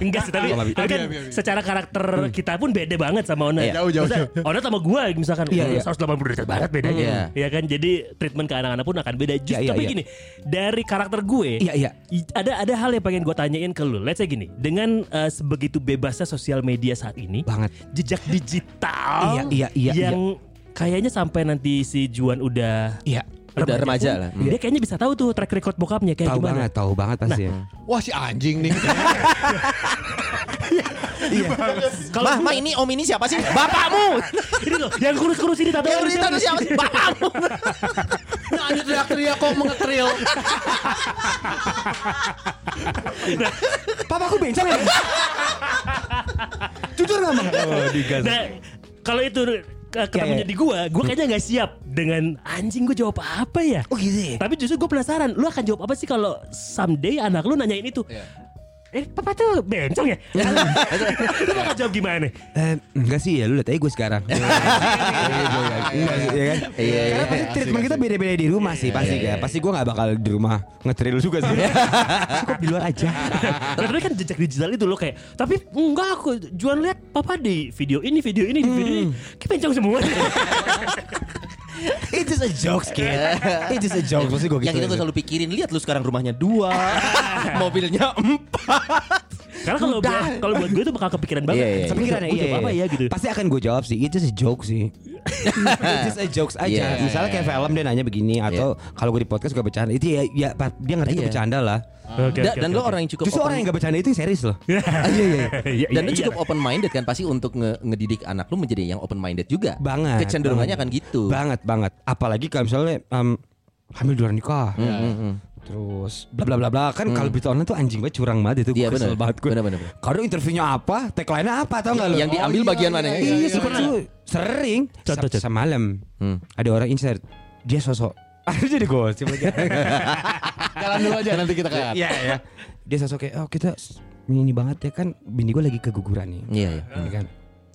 Enggak sih tapi, Oh, nggak bisa. tapi kan secara karakter kita pun beda banget sama Ona. Iya. Jauh, jauh, Ona sama gue misalkan Iya, iya. 180 derajat barat bedanya. Iya. Ya kan jadi treatment ke anak-anak pun akan beda. Iya, iya, tapi iya. gini, dari karakter gue Iya iya. ada ada hal yang pengen gue tanyain ke lu. Let's say gini, dengan eh, sebegitu bebasnya sosial media saat ini, Banget. jejak digital Iya, iya, iya, yang kayaknya sampai nanti si Juan udah Iya. Udah remaja pun, lah. Dia kayaknya bisa tahu tuh track record bokapnya kayak Tahu gimana. banget, tahu banget pasti. ya. Wah si anjing nih. Kalau Mah, mah ini om ini siapa sih? Bapakmu. ini loh, yang kurus-kurus ini tato Yang ini tahu siapa sih? Bapakmu. Nah, teriak-teriak kok mengetril. Papa aku bencong ya. Jujur gak mah? Oh digas. Nah, kalau itu ke- ketemunya iya. di gua, gua kayaknya nggak siap dengan anjing gua jawab apa ya. Oh gitu ya. Tapi justru gue penasaran, lu akan jawab apa sih kalau someday anak lu nanyain itu? Eh papa tuh bencong ya? Lu bakal jawab gimana? Eh, enggak sih ya lu lihat aja gue sekarang. Enggak sih, ya kan? Iya, Karena pasti treatment kita beda-beda di rumah sih pasti ya. Pasti gue nggak bakal di rumah ngetril juga sih. Cukup di luar aja. Karena kan jejak digital itu lo kayak Tapi enggak aku Juan lihat papa di video ini Video ini di video ini Kayak bencong semua It's just a joke, kid. It's just a joke. Maksud gue gitu. Yang itu gue selalu pikirin lihat lu sekarang rumahnya dua, mobilnya empat. Karena kalau buat- kalau buat gue itu bakal kepikiran banget Iya, iya. Tapi Kepikiran gue jawab apa ya gitu Pasti akan gue jawab sih. Just a joke sih. It's just a jokes aja. Iya, Misalnya kayak film dia nanya begini atau kalau gue di podcast gue bercanda itu ya, ya dia ngerti itu Iya. bercanda lah. Oke, Da- oke, dan oke, lo oke. orang yang cukup Justru open- orang yang gak bercanda itu yang serius loh. Iya iya iya dan lu iya. cukup open minded kan pasti untuk nge- ngedidik anak lu menjadi yang open minded juga. Banget. Kecenderungannya banget. akan gitu. Banget banget. Apalagi kalau misalnya em, hamil di luar nikah. Hmm, hmm, hmm. Terus bla bla bla bla kan kalau berita online tuh anjing banget curang banget itu Iya gue kesel banget gue. Benar benar. benar. Kalau interviewnya apa, tagline-nya apa tau gak lu? Yang diambil bagian mana ya? Iya, Iya, suka tuh sering. Contoh, contoh. Semalam Hmm. ada orang insert dia sosok Aduh jadi gosip lagi. Jalan dulu aja nanti kita kan. Iya ya. Dia sosok kayak oh kita ini banget ya kan bini gue lagi keguguran nih. Iya iya. Ini kan.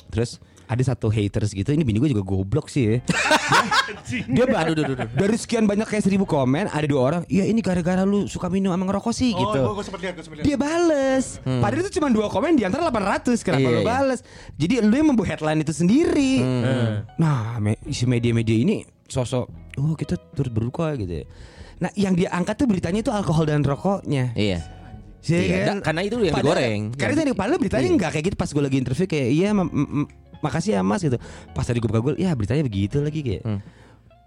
Terus ada satu haters gitu ini bini gue juga goblok sih ya. dia ba- Aduh, aduh, aduh. dari sekian banyak kayak seribu komen ada dua orang iya ini gara-gara lu suka minum sama ngerokok sih gitu Oh, gue lihat, gue sempet lihat. dia bales padahal itu cuma dua komen di antara 800 kenapa Hmm. Iya, lu iya. bales jadi lu yang membuat headline itu sendiri Hmm. nah me- isi media-media ini sosok oh kita turut berduka gitu ya nah yang dia angkat tuh beritanya itu alkohol dan rokoknya Iya. Iya Iya, kan? karena itu yang Padahal- digoreng. Karena itu yang padahal beritanya Iya. enggak kayak gitu pas gue lagi interview kayak iya makasih ya Mas gitu. Pas tadi gue buka Google ya beritanya begitu lagi kayak. Hmm.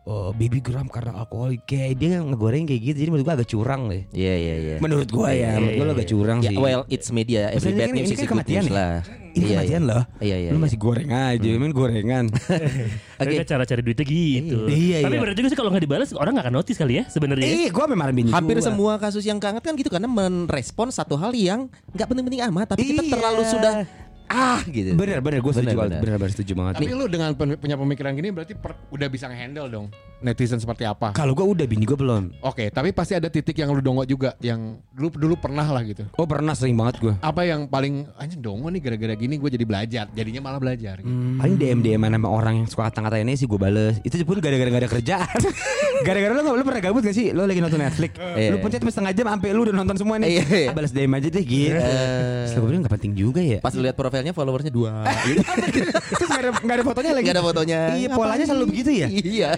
Oh, baby gram karena alkohol kayak dia ngegoreng kayak gitu. Jadi menurut gue agak curang deh. Iya iya iya. Menurut gue ya, menurut gue agak curang Ya, sih. well, it's media. Every Misalnya bad kan news ini is kan kematian news ya? lah. Ini Iya, kematian iya. loh. Iya iya. Lu iya. masih goreng aja, main gorengan. Tapi Oke. kan cara cari duitnya gitu Iya, Tapi iya. bener juga sih kalau nggak dibalas Orang nggak akan notice kali ya sebenarnya Eh, gue memang bini Hampir gua. semua kasus yang keangkat kan gitu karena merespon satu hal yang nggak penting-penting amat, tapi kita Iya. terlalu sudah ah gitu. Bener bener gue setuju Bener, banget. bener. Bener bener setuju banget. Tapi lu dengan pen- punya pemikiran gini berarti per- udah bisa ngehandle dong netizen seperti apa. Kalau gue udah bini gue belum. Oke, tapi pasti ada titik yang lu dongo juga yang dulu dulu pernah lah gitu. Oh pernah sering banget gue. Apa yang paling anjing dongo nih gara-gara gini gue jadi belajar, jadinya malah belajar. Gitu. Paling DM DM sama orang yang suka kata-katain sih gue bales. Itu pun gara-gara gak ada kerjaan. gara-gara lu lu pernah gabut gak sih? Lu lagi nonton Netflix. Iya. lu pencet setengah jam sampai lu udah nonton semua nih. Iya, iya. Ah, balas DM aja deh gitu. Terus gue bilang gak penting juga ya. Pas lu lihat profilnya followersnya dua. gitu. Terus gak ada, gak ada fotonya lagi. Gak ada fotonya. Iya polanya selalu begitu ya. Iya.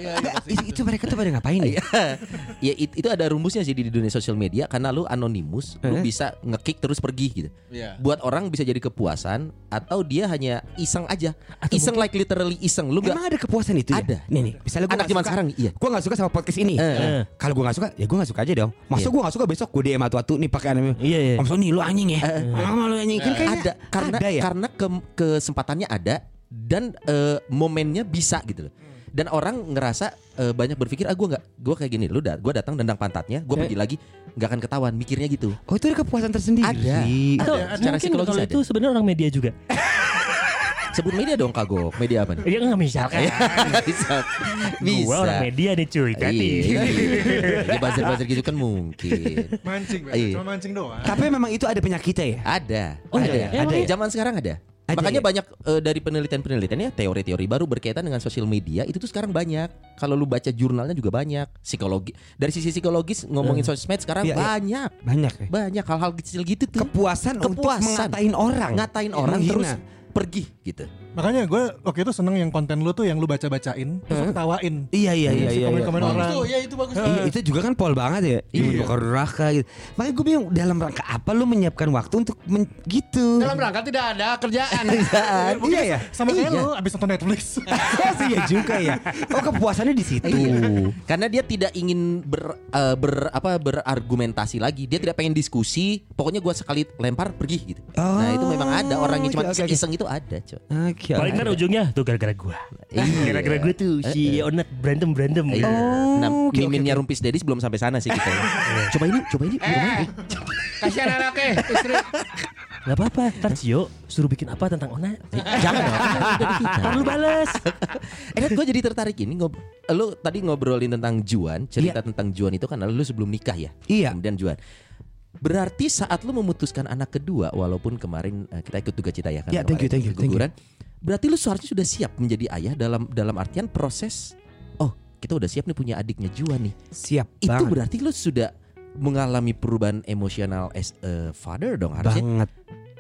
Itu, itu mereka tuh pada ngapain ya? ya it- itu ada rumusnya sih di dunia sosial media karena lu anonimus, lu Eh? bisa ngekick terus pergi gitu. Iya. Buat orang bisa jadi kepuasan atau dia hanya iseng aja. iseng like literally iseng. Lu gak Emang ada kepuasan itu ya? Ada. Nih nih, misalnya gue Anak zaman sekarang, iya. Gue gak suka sama podcast ini. Eh. Kalau gue gak suka, ya gue gak suka aja dong. Masa Iya. gue gak suka besok gue DM atu-atu nih pakai anime. Iya, iya. Om Sony lu anjing ya. Mama lu anjing. Kan kayaknya ada karena ada ya. karena ke- kesempatannya ada dan eh, momennya bisa gitu loh. Dan orang ngerasa eh, banyak berpikir ah gue nggak gue kayak gini lu gue datang dendang pantatnya gue pergi lagi nggak akan ketahuan mikirnya gitu Oh itu ada kepuasan tersendiri. Ada. Atau secara mungkin psikologis kalau ada. itu sebenarnya orang media juga sebut media dong kagok media apa nih Iya nggak misalkan bisa bisa Gua orang media nih cuy tadi Iya. ya buzzer buzzer gitu kan mungkin Mancing. Iya. cuma mancing doang. Tapi memang itu ada penyakitnya ya. ada Oh, ada iya, ada Emang iya? zaman sekarang ada Ada Makanya ya? banyak eh, dari penelitian-penelitian ya teori-teori baru berkaitan dengan sosial media itu tuh sekarang banyak. Kalau lu baca jurnalnya juga banyak. Psikologi dari sisi psikologis ngomongin sosmed sekarang Iya, iya. banyak. Banyak ya. Banyak hal-hal kecil gitu tuh. Kepuasan, untuk Kepuasan. mengatain orang. ngatain orang Menghina. terus pergi gitu. Makanya gue waktu itu seneng yang konten lu tuh yang lu baca-bacain terus lu ketawain. Iya iya iya Si iya. komen-komen iya. orang. ya itu bagus. Iya, itu juga kan pol banget ya. Iya. Bakar neraka gitu. Makanya gue bingung dalam rangka apa lu menyiapkan waktu untuk men- gitu. Dalam rangka tidak ada kerjaan. iya ya. Sama kayak Iya. lu abis nonton Netflix. Oh sih ya juga ya. Oh kepuasannya di situ. Iya. Karena dia tidak ingin ber, eh, ber apa berargumentasi lagi. Dia tidak pengen diskusi. Pokoknya gua sekali lempar pergi gitu. nah, itu memang ada orang yang cuma oke, oke, oke. iseng itu ada, coy. Oke. Paling kan ujungnya tuh gara-gara gua Iya. Gara-gara gua tuh si Onat berantem-berantem Iya. nah, oke, oke, miminnya Rumpis Dedis belum sampai sana sih kita. coba ini, coba ini. gimana? Kasihan anaknya, istri. Gak apa-apa Ntar Cio suruh bikin apa tentang Onat Jangan dong, kan. Ntar lu bales Eh, gue jadi tertarik ini ngob lu tadi ngobrolin tentang Juan, cerita Iya. tentang Juan itu kan lu sebelum nikah ya. Iya. Kemudian Juan. Berarti saat lu memutuskan anak kedua, walaupun kemarin eh, kita ikut duka cita ya kan? Ya, thank you, thank you, thank you. keguguran. Berarti lu seharusnya sudah siap menjadi ayah dalam dalam artian proses. Oh, kita udah siap nih punya adiknya Juan nih. Siap Itu banget. berarti lu sudah mengalami perubahan emosional as a father dong harusnya. banget.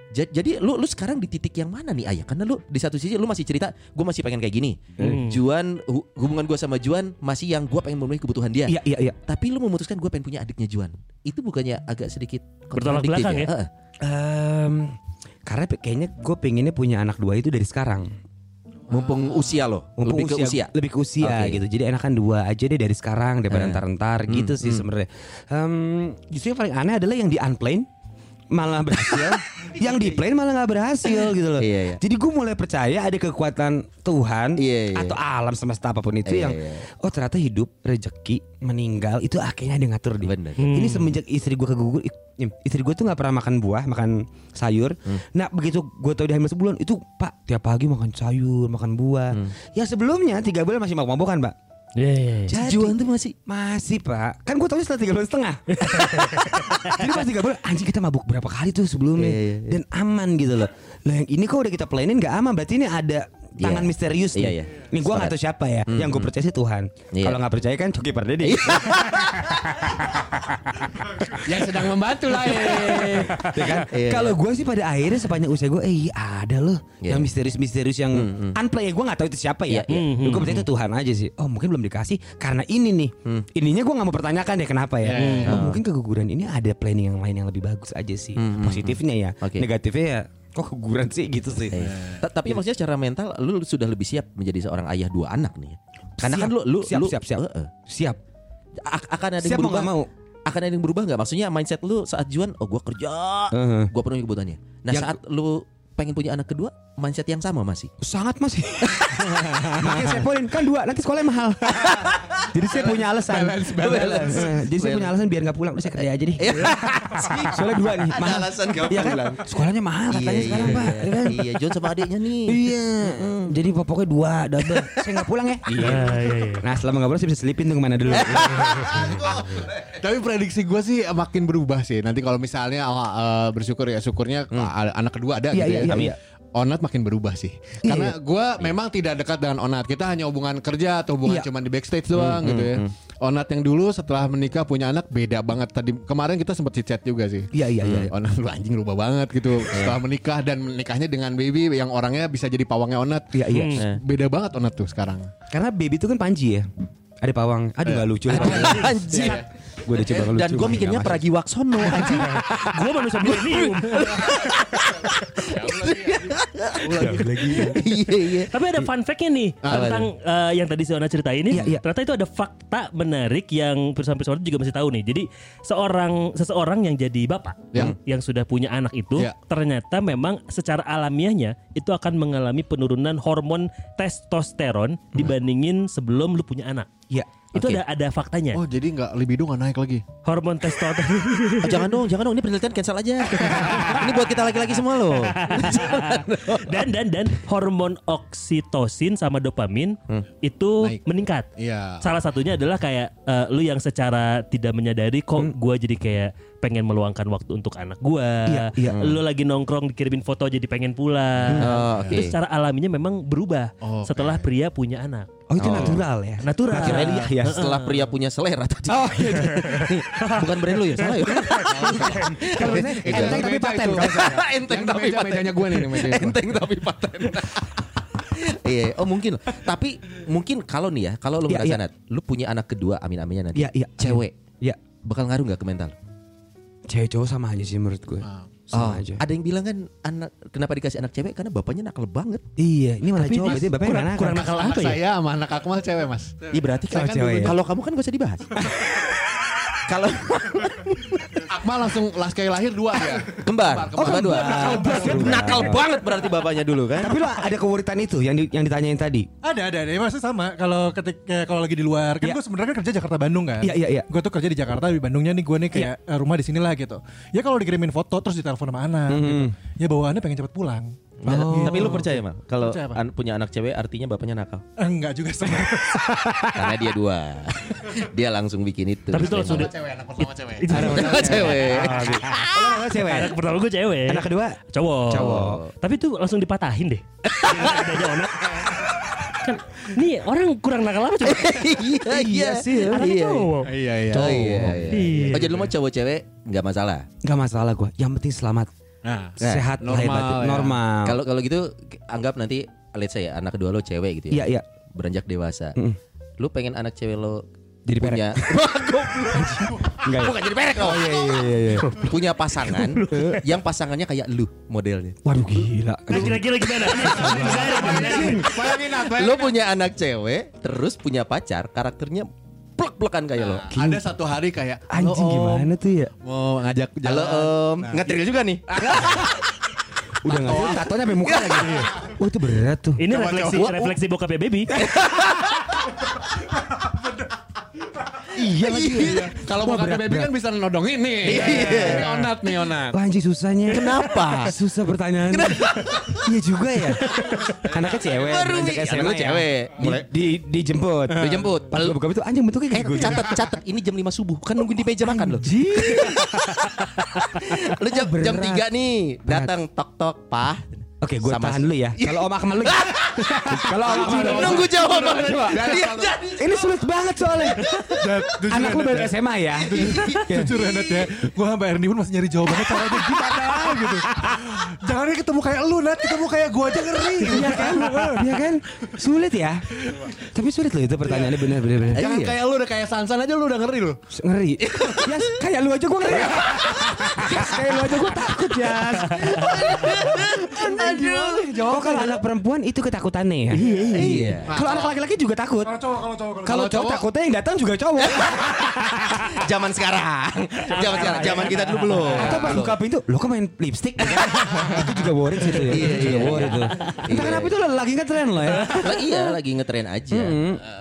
Ja- Jadi lu lu sekarang di titik yang mana nih ayah? Karena lu di satu sisi lu masih cerita, gue masih pengen kayak gini. Hmm. Juan hu- hubungan gue sama Juan masih yang gue pengen memenuhi kebutuhan dia. Iya iya iya. Tapi lu memutuskan gue pengen punya adiknya Juan. Itu bukannya agak sedikit Bertolak kontradiktif belakang ya? Heeh. Em, karena kayaknya gue pengennya punya anak dua itu dari sekarang. Mumpung usia lo, Mumpung lebih ke usia. lebih ke usia Oke. gitu. Jadi enakan dua aja deh dari sekarang daripada entar-entar gitu sih sebenarnya. Em, justru yang paling aneh adalah yang di unplane malah berhasil, yang di plane malah nggak berhasil gitu loh. Iya, iya. Jadi gue mulai percaya ada kekuatan Tuhan Iya, iya. atau alam semesta apa pun itu Iya, yang iya. oh ternyata hidup rezeki meninggal itu akhirnya ada ngatur dia. Bener. Ini semenjak istri gue kegugur, istri gue tuh nggak pernah makan buah, makan sayur. Hmm. Nah begitu gue tahu dia hamil sebulan itu pak tiap pagi makan sayur, makan buah. Hmm. Ya sebelumnya tiga bulan masih mabuk-mabukan pak. Iya, iya, iya. Jadi- Juan tuh masih Masih pak, kan gue tahu setelah tiga bulan setengah. Jadi pas tiga bulan, anjing kita mabuk berapa kali tuh sebelumnya Iya, iya, iya. dan aman gitu loh. Lah yang ini kok udah kita planin nggak aman, berarti ini ada tangan Iya. misterius nih. Iya, iya. Ini gue nggak tahu siapa ya. Yang gue percaya sih Tuhan. Iya. Kalau nggak percaya kan Coki Pardede. Yang sedang membantu lah ya. Ya kan? Iya. Kalau gue sih pada akhirnya sepanjang usia gue, eh iya ada loh Iya. yang misterius-misterius yang unplay. Gue nggak tahu itu siapa ya. Iya, iya. Gue percaya itu Tuhan aja sih. Oh mungkin belum dikasih karena ini nih. Ininya gue nggak mau pertanyakan deh kenapa ya. Oh, mungkin keguguran ini ada planning yang lain yang lebih bagus aja sih. Positifnya ya. Oke. Negatifnya ya. Kok keguguran sih gitu sih. Iya. Ta- Tapi maksudnya secara mental lu sudah lebih siap menjadi seorang ayah dua anak nih. Karena Siap. kan lu lu siap, lu siap, siap, Heeh. siap. A- akan ada Siap yang berubah. mau. Akan ada yang berubah nggak? Maksudnya mindset lu saat Juan, oh gua kerja, Heeh. gua penuhi kebutuhannya. Nah Yang- saat lu pengen punya anak kedua, mindset yang sama masih. Sangat masih. Makanya saya poin kan dua nanti sekolahnya mahal. Jadi saya punya alasan. Balance, balance. Eh, Jadi saya punya alasan biar nggak pulang. Udah saya kerja aja deh. Soalnya dua nih. Ada mahal. alasan nggak Iya kan? pulang. Sekolahnya mahal katanya sekarang pak. ya kan? Iya, John sama adiknya nih. Iya. Jadi pokoknya dua double. saya nggak pulang ya. Iya. Iya, iya. Nah selama nggak pulang saya bisa selipin tuh ke mana dulu. Tapi prediksi gue sih makin berubah sih. Nanti kalau misalnya uh, bersyukur ya syukurnya uh, anak kedua ada Iya, gitu iya, ya. Iya, Tapi iya. Onat makin berubah sih. Karena gue memang tidak dekat dengan Onat. Kita hanya hubungan kerja atau hubungan Iya. cuman di backstage doang gitu ya. Onat yang dulu setelah menikah punya anak beda banget. Tadi kemarin kita sempat chat juga sih. Iya iya iya. Onat lu anjing rubah banget gitu setelah menikah dan menikahnya dengan baby yang orangnya bisa jadi pawangnya Onat. Iya iya. Beda banget Onat tuh sekarang. Karena baby itu kan panji ya. Ada pawang. Aduh nggak lucu. Anjing. Gue udah coba ngelucu. Dan gue mikirnya Nggak masuk. Pragiwaksono anjing. Gua manusia milenium. Iya iya. Tapi ada fun fact-nya nih tentang eh, yang tadi Siona ceritain ini. Iya, iya. Ternyata itu ada fakta menarik yang perusahaan-perusahaan juga masih tahu nih. Jadi seorang seseorang yang jadi bapak Ya. yang sudah punya anak itu Ya. ternyata memang secara alamiahnya itu akan mengalami penurunan hormon testosteron dibandingin sebelum lu punya anak. Iya. Itu Oke. ada ada faktanya. Oh jadi nggak libido nggak naik lagi? Hormon testosteron. Ah, jangan dong, jangan dong. Ini penelitian cancel aja. Ini buat kita laki-laki semua loh. dan dan dan hormon oksitosin sama dopamin itu Naik. meningkat. Iya. Salah satunya adalah kayak eh, lu yang secara tidak menyadari kok gua jadi kayak pengen meluangkan waktu untuk anak gua. Iya, iya. Lu lagi nongkrong dikirimin foto jadi pengen pulang. Oh, oke. Itu secara alaminya memang berubah Oh, oke. setelah pria punya anak. Oh itu natural ya. Natural. Kirain Iya, iya. setelah pria punya selera tadi. Oh iya. Nih, bukan brand lu ya, salah ya. Kalau enteng tapi paten. Enteng tapi paten. mejanya gue nih, gua. Enteng tapi paten. Iya, oh mungkin. Tapi mungkin kalau nih ya, kalau lu Iya, merasa iya. Nat, lu punya anak kedua, amin-aminnya nanti. Iya, iya. Cewek, Iya. bakal ngaruh nggak ke mental? Cewek cowok sama aja sih menurut gue. Sama Oh, aja. Ada yang bilang kan anak kenapa dikasih anak cewek karena bapaknya nakal banget. Iya, ini malah cowok berarti bapaknya kurang- nakal. kurang nakal apa ya? saya sama anak Akmal cewek mas. Iya berarti kan cewek ya. kalau kamu kan gak usah dibahas. kalau Akmal langsung las kayak lahir dua ya. kembar, Oh, kembar dua. nakal banget. Nakal banget berarti bapaknya dulu kan. Tapi lo ada kewuritan itu yang di- yang ditanyain tadi. Ada ada ada. Ya, maksudnya sama. Kalau ketika kalau lagi di luar, kan Iya. gue sebenarnya kan kerja Jakarta Bandung kan. Iya, iya, iya. Gue tuh kerja di Jakarta di Bandungnya nih gue nih kayak eh, rumah di sinilah gitu. Ya kalau dikirimin foto terus ditelepon sama anak, gitu. ya bawaannya pengen cepet pulang. Nggak, Tapi lu percaya mal kalau Percaya an- punya anak cewek artinya bapaknya nakal? Eh, Enggak juga sebenarnya. Karena dia dua. dia langsung bikin itu. Tapi itu langsung cewek, anak pertama cewek. itu Anak cewek. Oh, anak cewek. anak pertama gue cewek. Anak kedua cowok. Cowok. Tapi itu langsung dipatahin deh. Adanya onak. Kan nih orang kurang nakal apa coba? iya, iya sih, Anaknya Iya. cowok. Iya iya. Oh iya, iya. Iya. Oh jadi lu mau cowok cewek nggak masalah. Gak masalah gue. Yang penting selamat, Nah, Nah, sehat, normal lahir batin. ya. normal. Kalau kalau gitu anggap nanti let's say ya, anak kedua lo cewek gitu ya. Iya iya. Beranjak dewasa. Mm-mm. Lu pengen anak cewek lo Jadi perek. punya Enggak ya? bukan jadi perek lo. Iya iya iya. iya. punya pasangan yang pasangannya kayak lu modelnya. Waduh gila. Nah kira-kira gimana? bayangin Lu punya anak cewek terus punya pacar karakternya plek-plekan kayak lo. Ada satu hari kayak "Halo, Anjing Om, gimana tuh ya? Mau ngajak jalan. Halo Om, Nah, ngetril juga nih. Udah nggak tahu tatonya sampai muka lagi. Oh itu berat tuh. Ini Coba, refleksi coba. refleksi bokapnya baby. Iya lagi. Kalau Wah, mau berat, baby kan bisa nodongin nih. Ini onat nih onat. Wah anjing susahnya. Kenapa? Susah pertanyaan. Iya juga ya. Anaknya cewek, Baru nih, SMA ya. cewek. Di, di, dijemput. Dijemput. Pas gue buka itu anjing bentuknya Eh, kayak gue. catat catat ini jam 5 subuh kan nungguin di meja makan lo. Lu jam jam berat. 3 nih datang tok tok pah. Oke, gue Sama- tahan dulu ya. Kalau Om Akmal lu. Kalau Om Akmal lu. Nunggu jawaban. Iya, jadi. Ini sulit banget soalnya. Anak lu baru SMA ya. Jujur ya Nat ya Gue sampai Ernie pun masih nyari jawabannya Caranya gimana gitu Jangan ketemu kayak lu Nat Ketemu kayak gue aja ngeri Iya kan? Iya kan? Sulit ya. Tapi sulit loh itu pertanyaannya benar benar benar. Jangan Iya. kayak lu udah kayak Sansan aja lu udah ngeri lu. Ngeri. Ya kayak lu aja gue ngeri. Yas, kayak lu aja gue takut ya. Aduh. Oh kalau anak perempuan itu ketakutannya ya. Iya Iya. Kalau anak laki-laki juga takut. Kalau cowok Kalau cowok Kalau cowok takutnya yang datang juga cowok. Zaman sekarang. Zaman sekarang. Zaman kita dulu belum. Atau pas buka pintu, lo kok main lipstick? itu juga worried sih itu ya. Iya, Itu juga iya. worried tuh. Entah kenapa itu lagi ngetren loh ya. Lah, iya lagi ngetren aja.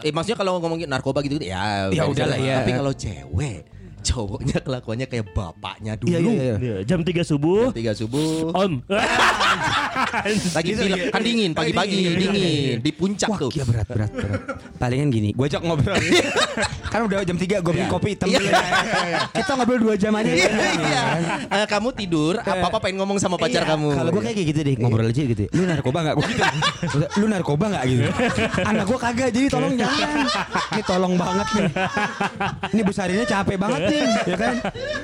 Eh maksudnya kalau ngomongin narkoba gitu ya. Ya udahlah, ya. Tapi kalau cewek cowoknya kelakuannya kayak bapaknya dulu. Iya iya iya. Iya, Jam 3 subuh. Jam 3 subuh. Om. Lagi film kan dingin pagi-pagi dingin di puncak Wah tuh. gila berat berat berat Palingan gini Gue ajak ngobrol Kan udah jam 3 Gue beli kopi hitam Iya. dulu ya. Kita ngobrol 2 jam aja Iya, iya. Eh, kamu tidur, apa-apa pengen ngomong sama pacar Iya, kamu. Kalau gue kayak gitu deh Ngobrol aja gitu Lu narkoba gak? Gue gitu Lu narkoba gak gitu Anak gue kagak Jadi tolong jangan Ini tolong banget nih Ini Bu Sarinnya capek banget nih Ya kan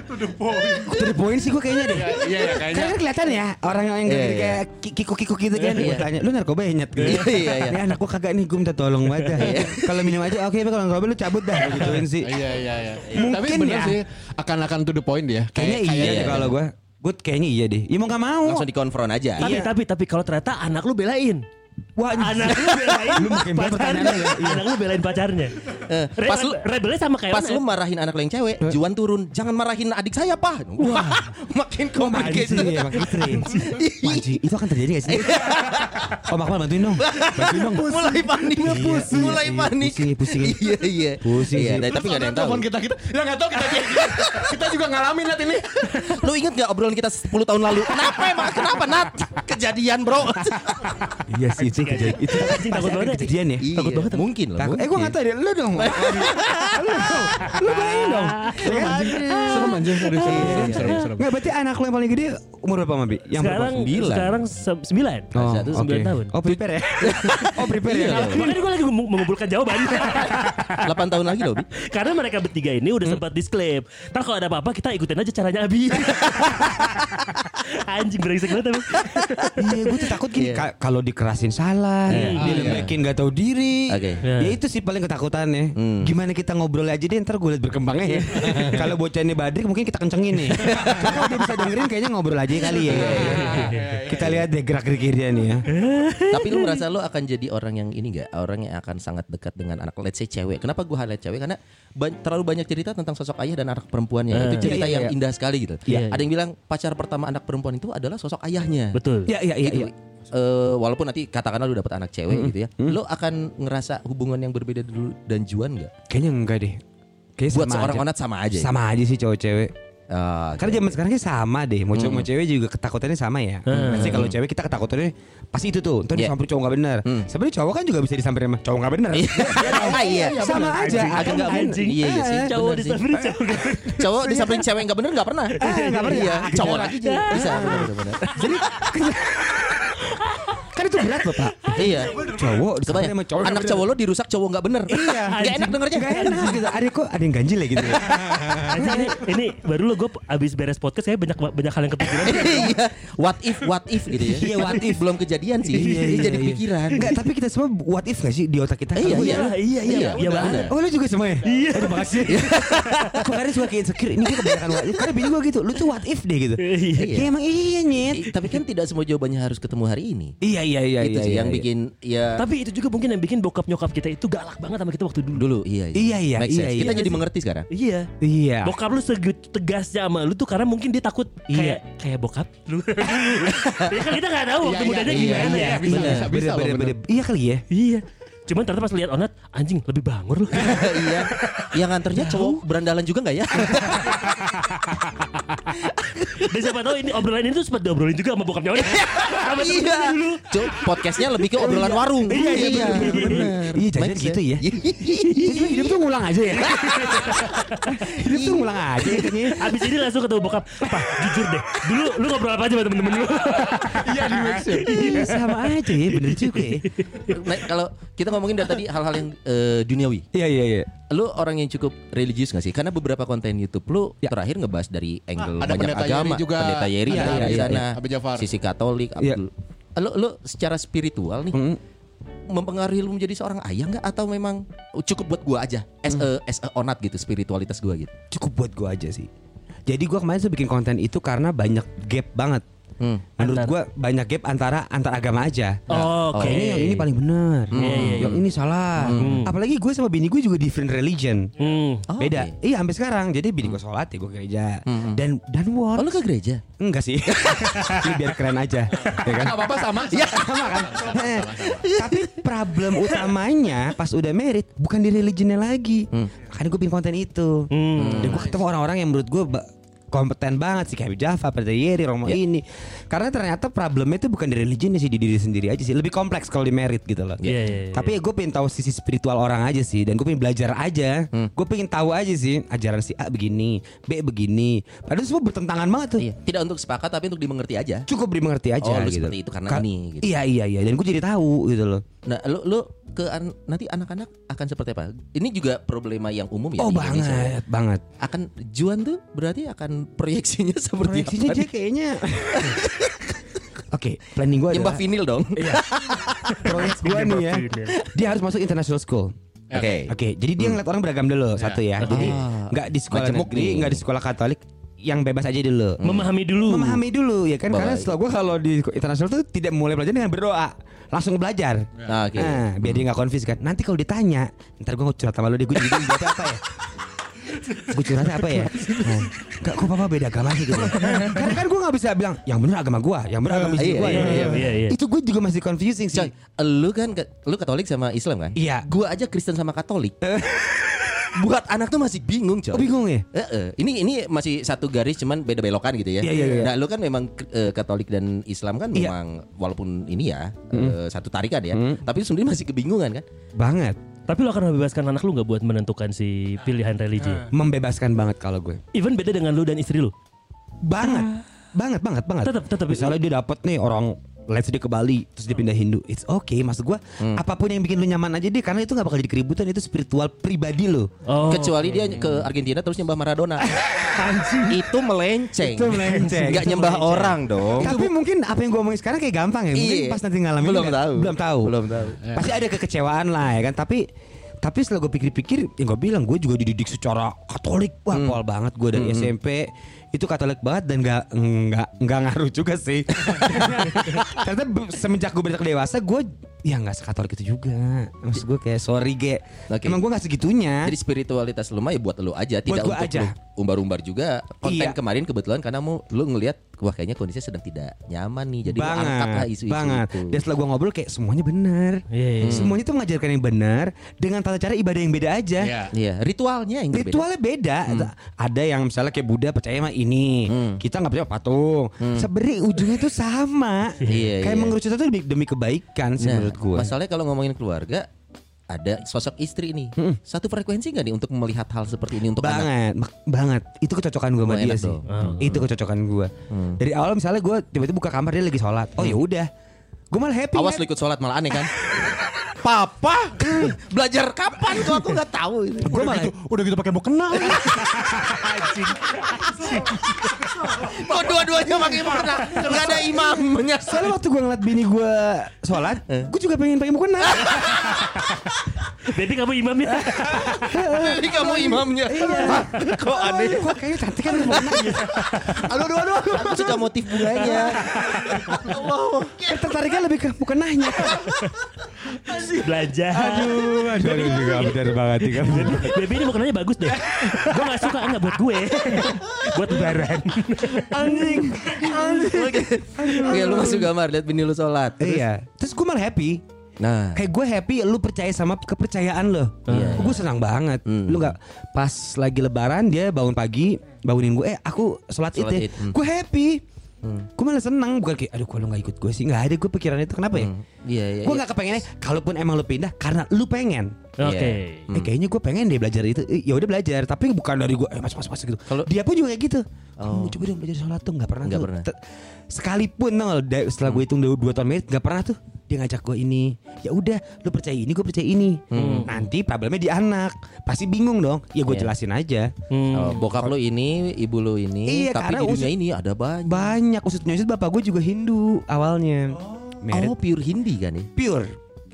To the point To the point sih gue kayaknya deh Iya iya kayaknya. Karena kan kelihatan ya Orang yang Iya, gede iya. kayak ki- kikuk-kikuk gitu kan Gue tanya Lu narkoba ya nyet gitu Iya, iya, iya. Ini anak gue kagak nih Gue minta tolong banget dah. Kalau minum aja oke kalau narkoba lu cabut dah Gituin sih Iya iya iya. Mungkin Tapi bener ya. sih akan-akan to the point dia. Kayaknya iya kayaknya deh iya. kalau gue Gue kayaknya iya deh Ya mau gak mau langsung dikonfront aja. Tapi Iya. tapi tapi kalau ternyata anak lu belain. Wah Anak lu belain Lu makin pacarnya. ya. Iya. Anak lu belain pacarnya. Eh, Re- pas lu rebelnya sama kayak pas lu marahin anak yang cewek, Juan turun. Jangan marahin adik saya, Pak. Wah, makin complicated. ya Fitri Mancing Itu akan terjadi gak sih Om Akmal bantuin dong Bantuin dong mulai panik, Iya, mulai iya, panik. pusing, pusing. Iya, iya. Pusing Iya, tapi- tapi nggak ada yang tahu. Telepon kita kita ya nggak tahu kita kita juga ngalamin Nat ini. Lu inget gak obrolan kita 10 tahun lalu? Kenapa emang? Kenapa Nat? Kejadian bro. Iya sih itu kejadian Itu Anjing, takut banget. kejadian ya Iya, Takut banget. Mungkin loh. Takut. Eh gue mungkin. gak tau deh Lu dong Lu dong Lu bayangin dong Ya kan? Serem anjing serem serem serem serem. Nggak berarti anak lu yang paling gede Umur berapa Mabi? Yang berapa? sekarang Sembilan. sekarang se- sembilan. Oh, Satu sembilan tahun. Oh prepare ya Oh prepare ya Iya. Makanya gue lagi meng- mengumpulkan jawaban. 8 tahun lagi loh, Bi. Karena mereka bertiga ini udah sempat disclaim. Ntar kalau ada apa-apa kita ikutin aja caranya Abi. Anjing brengsek banget emang. Iya gue tuh takut gini Iya. Ka- Kalau dikerasin salah Dilembekin gak tahu diri Oke. Ya itu sih paling ketakutannya Hmm. Gimana kita ngobrol aja deh Ntar gue liat berkembangnya ya Kalau bocah ini badrik mungkin kita kencengin nih Kalau dia bisa dengerin kayaknya ngobrol aja kali ya Kita lihat deh gerak gerik dia nih ya Tapi lu merasa lu akan jadi orang yang ini gak? Orang yang akan sangat dekat dengan anak let's say cewek. Kenapa gua highlight cewek? Karena ba- terlalu banyak cerita tentang sosok ayah dan anak perempuannya. Itu cerita Iya, iya, yang iya. indah sekali gitu. Iya. Ada yang bilang pacar pertama anak perempuan itu adalah sosok ayahnya. Betul. Iya iya iya Eh, walaupun nanti katakanlah lu dapat anak cewek gitu ya, lu akan ngerasa hubungan yang berbeda dulu dan Juan nggak? Kayaknya enggak deh Kayaknya Buat sama seorang aja. onat sama aja. ya? Sama aja sih cowok cewek Ah, Karena zaman sekarang sama deh. Mau cowok mau cewek juga ketakutannya sama ya. Pasti kalau cewek kita ketakutannya pasti itu tuh. Ntar Iya. disamperin cowok gak bener. Sebenarnya cowok kan juga bisa disamperin sama cowok gak bener. iya. sama aja. Agak mungkin. Anjing. Iya, iya sih. Cowok benar disamperin cowok nggak bener. Cowok disamperin cewek nggak bener nggak pernah. nggak pernah. Iya. Cowok jarang. lagi juga bisa. benar, benar, benar. Kan itu berat loh pak. Iya. Cowok ya, sama cowok anak cowok lo dirusak cowok nggak bener. Iya. Gak enak dengernya. Gak enak gitu. Ada kok ada yang ganjil ya gitu. ya. Ini, ini baru lo gue abis beres podcast saya banyak banyak hal yang kepikiran. Iya. What if, what if gitu ya. Iya, what if. Belum kejadian sih. Ini jadi pikiran. Enggak, tapi kita semua what if gak sih di otak kita? Iya, iya. iya, iya, iya benar. Oh lu juga semua ya? Iya Terima kasih Aku kadang suka kayak insecure Ini gue kebanyakan what if Karena bini gue gitu Lu tuh what if deh gitu Iya. Ya emang iya nyet Tapi kan tidak semua jawabannya harus ketemu hari ini. Iya iya iya itu iya, sih iya, yang iya. bikin ya Tapi itu juga mungkin yang bikin bokap nyokap kita itu galak banget sama kita waktu dulu. dulu iya Iya, iya, Make iya, sense. iya. Kita jadi mengerti sekarang. Iya. Iya Bokap lu segitu tegasnya sama lu tuh karena mungkin dia takut kayak kayak bokap lu. ya kan kita nggak tahu waktu Iya, mudanya iya, gimana iya, ya. bisa, Bener, bisa, bisa, bener. bener Iya kali ya Iya. Cuman ternyata pas lihat onat anjing lebih bangur lu. iya. Yang nganternya cowok berandalan juga nggak ya? Dan siapa tahu ini obrolan ini tuh sempat diobrolin juga sama bokapnya onat. Sama iya. dulu. Cuk, podcastnya lebih ke obrolan warung. Iya, iya, bener, bener. Iya Make gitu ya Cuma hidup tuh ngulang aja ya Hidup tuh ngulang aja ya kayaknya Abis ini langsung ketemu bokap Pak jujur deh Dulu lu ngobrol apa aja sama temen-temen lu Iya di ya. Iya sama aja ya Bener juga ya Nah, kalau kita ngomongin dari tadi hal-hal yang eh, duniawi. Iya iya iya Lu orang yang cukup religius gak sih? Karena beberapa konten YouTube lu Ya. terakhir ngebahas dari angle ada banyak pendeta agama, Yeri juga. pendeta Yeri Iya, ada iya, di iya, sana. Abi Jafar. sisi Katolik. Abdul. Lu lu secara spiritual nih Hmm. mempengaruhi lu menjadi seorang ayah nggak atau memang cukup buat gua aja as a as a onat gitu spiritualitas gua gitu. Cukup buat gue aja sih Jadi gue kemarin tuh bikin konten itu karena banyak gap banget Hmm. Menurut Antar- gue banyak gap antara antar agama aja. Oh, Oke. Kayaknya yang ini paling benar. Iya, iya, Yang ini salah. Apalagi gue sama bini gue juga different religion. Hmm. Oh, Beda. oke. Iya sampai sekarang. Jadi bini gue sholat ya gue gereja. Dan dan what Oh lu ke gereja? Enggak sih. Ini biar keren aja. Ya kan? Gak apa-apa sama. Ya sama kan? Eh, Tapi problem utamanya Pas udah merit Bukan di religionnya lagi. Makanya gue bikin konten itu. Dan gue ketemu orang-orang yang menurut gue kompeten banget sih kayak Java, Yeri, Romo ini. Karena ternyata problemnya itu bukan di religionnya sih di diri sendiri aja sih. Lebih kompleks kalau di merit gitu loh. Iya, iya, iya. Tapi gue pengen tahu sisi spiritual orang aja sih dan gue pengen belajar aja. Gue pengen tahu aja sih ajaran si A begini, B begini. Padahal semua bertentangan banget tuh. Iya. Tidak untuk sepakat tapi untuk dimengerti aja. Cukup dimengerti aja Oh, lu gitu. seperti itu karena Ka- ini, gitu. Iya iya iya dan gue jadi tahu gitu loh. Nah, lu lu ke an- nanti anak-anak akan seperti apa? Ini juga problema yang umum ya oh di Indonesia. banget banget. Akan Juan tuh berarti akan proyeksinya seperti Proyeksinya apa? dia kayaknya. Oke, planning gue Nyembah adalah vinil dong. proyek gue nih ya. Dia harus masuk international school. Oke. Oke, jadi dia ngeliat orang beragam dulu satu ya. Jadi Ah. nggak di sekolah negeri, nggak di sekolah Katolik, yang bebas aja dulu. Memahami dulu Memahami dulu ya kan karena setelah gue kalau di internasional tuh tidak mulai belajar dengan berdoa, langsung belajar. Ah, Oke. Nah, biar dia nggak confuse kan. Nanti kalau ditanya, ntar gue curhat sama lu deh, gue jadi apa ya? Gue curhatnya apa ya? Nah, Kak, kok papa beda agama sih gitu? Karena kan gue nggak bisa bilang yang benar agama gue, yang benar agama istri Iya, gue. iya, iya, iya, iya. Itu gue juga masih confusing sih. Coy, lu kan lu Katolik sama Islam kan? Iya. Gua aja Kristen sama Katolik. Buat anak tuh masih bingung, coy. Oh bingung ya? Eh, eh. Ini ini masih satu garis cuman beda belokan gitu ya. Iya, iya, iya. Nah, lu kan memang eh, Katolik dan Islam kan Iya. memang walaupun ini ya eh, satu tarikan ya, tapi sebenarnya masih kebingungan kan? Banget. Tapi lo akan membebaskan anak lu nggak buat menentukan si pilihan religi? Membebaskan banget kalau gue. Even beda dengan lu dan istri lu. Banget. Banget, banget, banget. Tetep, tetep. Misalnya dia dapat nih orang let's say dia ke Bali terus dia pindah Hindu. It's okay maksud gua. Apa pun yang bikin lu nyaman aja deh karena itu nggak bakal jadi keributan itu spiritual pribadi lo. Oh. Kecuali dia ke Argentina terus nyembah Maradona. itu melenceng. Itu melenceng. Gak nyembah melenceng. orang dong. Tapi mungkin apa yang gua omongin sekarang kayak gampang ya. Mungkin Iya. pas nanti ngalamin Belum nggak- tahu. Belum tahu. Belum tahu. Pasti ada kekecewaan lah ya kan. Tapi tapi setelah gue pikir-pikir, ya gue bilang gue juga dididik secara Katolik, wah Hmm. pol banget gue dari SMP itu Katolik banget dan nggak nggak nggak ngaruh juga sih. Ternyata semenjak gue beranjak dewasa, gue Ya nggak sekatolik itu juga Maksud gue kayak sorry ge Oke. Emang gue gak segitunya Jadi spiritualitas lu mah ya buat lu aja, tidak gua untuk aja. lu umbar-umbar juga. Konten Iya. kemarin kebetulan karena mau lu ngelihat wah kayaknya kondisinya sedang tidak nyaman nih. Jadi lu angkat lah banget, isu-isu banget. itu. Dan setelah gue ngobrol kayak semuanya benar. Iya, iya. Semuanya tuh mengajarkan yang benar dengan tata cara ibadah yang beda aja. Iya. Iya, ritualnya yang berbeda. Ritualnya beda. Ada yang misalnya kayak Buddha percaya sama ini, kita nggak percaya patung. Sebenarnya ujungnya tuh sama. Iya, kayak iya. mengerucut itu demi, demi kebaikan sih Nah, menurut gue. masalahnya kalau ngomongin keluarga ada sosok istri nih. Satu frekuensi nggak nih untuk melihat hal seperti ini untuk anak? banget, mak- banget. Itu kecocokan gue sama dia sih. dong. Itu kecocokan gue. Dari awal misalnya gue tiba-tiba buka kamar dia lagi sholat. Oh ya udah, gue malah happy. Awas kan? lu ikut sholat malah aneh kan? Papa belajar kapan kok aku nggak tahu. Gue malah Udah gitu pakai mau kenal. Kok dua-duanya pakai mukena? Nggak ada imamnya. Soalnya waktu gue ngeliat bini gue sholat, gue juga pengen pakai mukena. Jadi kamu imamnya. Jadi kamu imamnya. Hah? Kok aneh? Kok kayaknya cantik kan mukena gitu. Aduh, aduh, aduh. Aku suka motif bunganya. Eh, Tertariknya lebih ke mukenanya. Belajar. Aduh, aduh, aduh, juga benar banget. Baby ini makanannya bagus deh. gue gak suka enggak buat gue. buat lebaran. Anjing, anjing. Oke, lu masuk kamar lihat bini lu sholat. Terus- Iya, terus gue malah happy. Nah, Kayak gue happy lu percaya sama kepercayaan lo. Iya, Gue senang banget. Hmm. Lu nggak pas lagi lebaran dia bangun pagi bangunin gue, eh aku sholat, id ya. id, hmm. Gue happy. Gue malah senang bukan kayak aduh kalau nggak ikut gue sih nggak ada gue pikiran itu kenapa ya? Iya iya. Gue iya. nggak kepengennya. Kalaupun emang lu pindah karena lu pengen. Oke. Eh kayaknya gue pengen deh belajar itu. Eh, Ya udah belajar, tapi bukan dari gue eh mas mas mas gitu. Kalau- dia pun juga kayak gitu. Oh. Kamu coba dong belajar sholat tuh nggak pernah Nggak tuh. pernah. Sekalipun da- setelah gue hitung dua, dua tahun merit nggak pernah tuh dia ngajak gue ini. Ya udah, lu percaya ini, gue percaya ini. Nanti problemnya di anak, pasti bingung dong. Ya gue Iya. jelasin aja. Hmm. Oh, bokap lu ini, ibu lu ini, Iya, tapi karena di dunia usut- ini ada banyak. Banyak usut penyusut bapak gue juga Hindu awalnya. Merit Oh, pure Hindi kan nih? pure.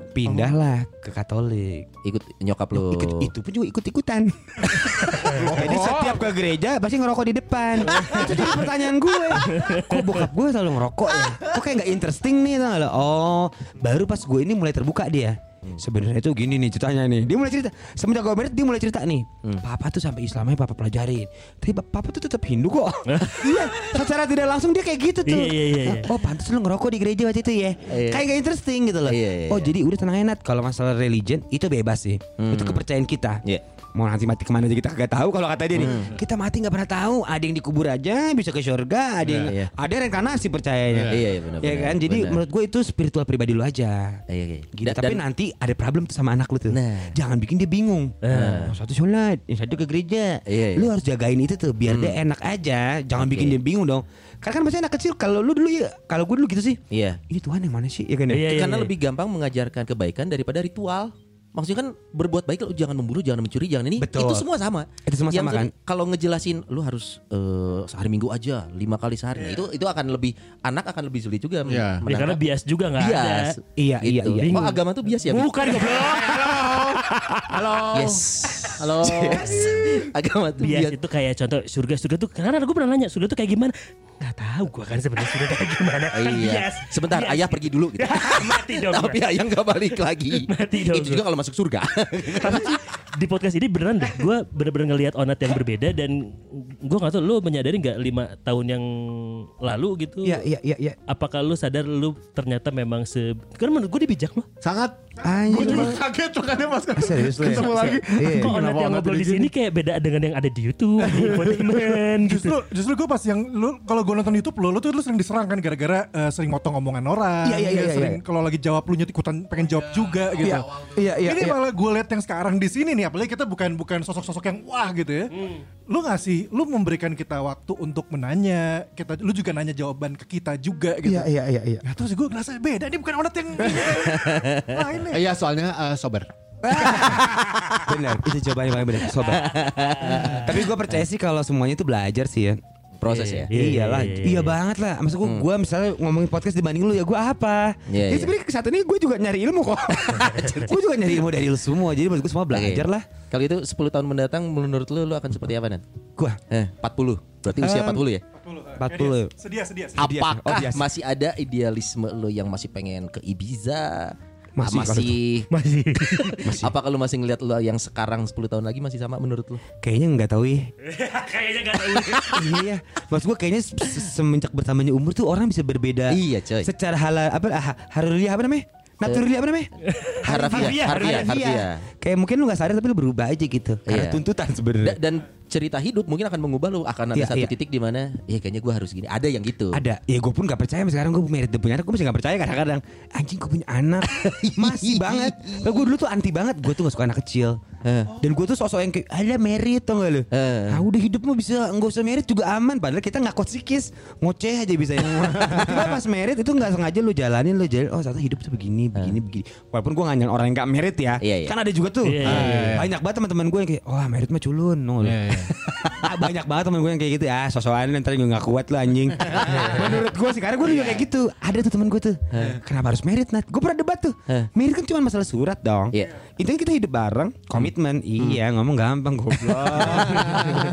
Pindahlah ke Katolik. Ikut nyokap lu. Ikut, itu pun juga ikut-ikutan. Jadi setiap ke gereja pasti ngerokok di depan. itu jadi pertanyaan gue. Kok bokap gue selalu ngerokok ya? Kok kayak nggak interesting nih tau gak lo? Oh, baru pas gue ini mulai terbuka dia. Sebenarnya itu gini nih ceritanya nih. Dia mulai cerita. Semenjak gue merit dia mulai cerita nih. Papa tuh sampai Islamnya papa pelajarin. Tapi papa tuh tetap Hindu kok. iya, secara tidak langsung dia kayak gitu tuh. Iya, iya, iya. Oh, pantas lu ngerokok di gereja waktu itu ya. Iya. Kayak gak interesting gitu loh. Iya, iya, oh, iya. jadi udah tenang enak kalau masalah religion itu bebas sih. Itu kepercayaan kita. Iya. Mau nanti mati ke mana aja kita kagak tahu kalau kata dia nih. Kita mati nggak pernah tahu. Ada yang dikubur aja bisa ke surga, ada yang Iya, iya. ada reinkarnasi percayanya. Iya, iya, benar, Ya kan? Jadi benar. menurut gue itu spiritual pribadi lu aja. Iya, iya. Gitu. Dan- Tapi dan- nanti ada problem tuh sama anak lu tuh. Nah. Jangan bikin dia bingung. Nah. Yang satu sholat, yang satu ke gereja. Iya, iya. Lu harus jagain itu tuh biar dia enak aja. Jangan Oke. bikin dia bingung dong. Karena kan masih anak kecil. Kalau lu dulu ya, kalau gue dulu gitu sih. Iya. Ini Tuhan yang mana sih? Ya kan? ya? Iya, iya, Karena iya. lebih gampang mengajarkan kebaikan daripada ritual. Maksudnya kan berbuat baik lu jangan membunuh, jangan mencuri, jangan ini. Betul. Itu semua sama. Itu semua Yang sama, kan? Kalau ngejelasin lu harus eh, sehari minggu aja, lima kali sehari. Nah, itu itu akan lebih anak akan lebih sulit juga men- Iya. Ya, karena bias juga nggak ada. bias. Iya, iya, Gitu. iya. Oh agama tuh bias ya? Bukan goblok. Halo. Yes. Halo. agama tuh Bias bias. itu kayak contoh surga surga tuh karena gue pernah nanya surga tuh kayak gimana? Gak tahu gue kan sebenarnya surga kayak gimana. Kan Iya. bias. Sebentar, Bias ayah pergi dulu gitu. Mati dong. Tapi ayah nggak balik lagi. Mati dong Itu juga kalau masuk surga. Tapi sih, di podcast ini beneran deh gue bener-bener ngelihat onat yang berbeda dan gue nggak tahu lu menyadari nggak lima tahun yang lalu gitu Iya, iya, iya, iya. apakah lu sadar lu ternyata memang se karena menurut gue dia bijak loh Sangat. Anjir. Gue juga kaget makanya pas Serius lu ya? ketemu lagi. Iya. kok onat yang ngobrol di sini kayak beda dengan yang ada di YouTube di infotainment gitu Justru justru gue pas yang lu kalau gue nonton YouTube lo, lu tuh lu sering diserang kan gara-gara eh, sering motong omongan orang. Iya, iya, iya, Ya, sering iya. kalau lagi jawab lu nyet ikutan pengen jawab juga gitu. Iya, iya, iya, Ini iya. malah gue lihat yang sekarang di sini nih, apalagi kita bukan bukan sosok-sosok yang wah gitu ya. Lu ngasih, lu memberikan kita waktu untuk menanya, kita, lu juga nanya jawaban ke kita juga gitu. Iya, iya, iya, iya. Nah terus gue ngerasa beda, ini bukan onat yang lain nih. Iya soalnya eh, sober. Benar, itu jawabannya paling benar, sobat. Tapi gue percaya sih kalau semuanya itu belajar sih ya. Proses ya. Iya, iya, Iyalah, iya, iya, iya. banget lah. Maksud gue, gue misalnya ngomongin podcast dibanding lu ya gue apa? Iya, ya iya. sebenarnya saat ini gue juga nyari ilmu kok. gue juga nyari ilmu dari lu semua. Jadi menurut gue semua belajar Oke. lah. Kalau itu 10 tahun mendatang menurut lu lu akan seperti apa Nan? Gue Eh, 40. Berarti usia 40 ya? 40. Sedia, sedia, sedia. Sedia. Apakah Oh, biasa. masih ada idealisme lu yang masih pengen ke Ibiza? Masih kalau masih Masih. apa kalau masih ngelihat lu yang sekarang 10 tahun lagi masih sama menurut lu? Kayaknya nggak tahu ya. Kayaknya gak tahu. iya. Maksud gue kayaknya se- se- semenjak bertambahnya umur tuh orang bisa berbeda. Iya, coy. Secara halal apa ha- haruriah apa namanya? Naturiah apa namanya? Harfiah, harfiah, harfiah. Kayak mungkin lu gak sadar tapi lu berubah aja gitu. Karena Iya. tuntutan Da- sebenarnya. dan cerita hidup mungkin akan mengubah lu akan ada Iya, satu iya. titik di mana ya kayaknya gua harus gini. Ada yang gitu. Ada, ya gue pun gak percaya sekarang gue merit punya anak gue masih gak percaya kadang-kadang anjing gue punya anak masih banget. gue dulu tuh anti banget, gue tuh gak suka anak kecil. Dan gue tuh sosok yang kayak ada merit tau gak lu? Eh. Ah udah hidup mah bisa nggak usah merit juga aman. Padahal kita nggak sikis, ngoceh aja bisa. Tiba pas merit itu nggak sengaja lu jalanin lu jalan. Oh ternyata hidup tuh begini, begini, begini. Walaupun gue nganyain orang yang gak merit ya, Iya, iya. kan ada juga tuh. Iya, iya, Ah, Banyak banget teman-teman gue yang kayak, wah merit mah culun. No, Ah, banyak banget temen gue yang kayak gitu. Ya sosokan ntar juga gak kuat lu anjing. Menurut gue sih karena gue juga kayak gitu. Ada tuh temen gue tuh. Kenapa harus merit Nat? Gue pernah debat tuh. Merit kan cuma masalah surat dong. Iya. intinya kita hidup bareng. Komitmen. Iya ngomong gampang goblok.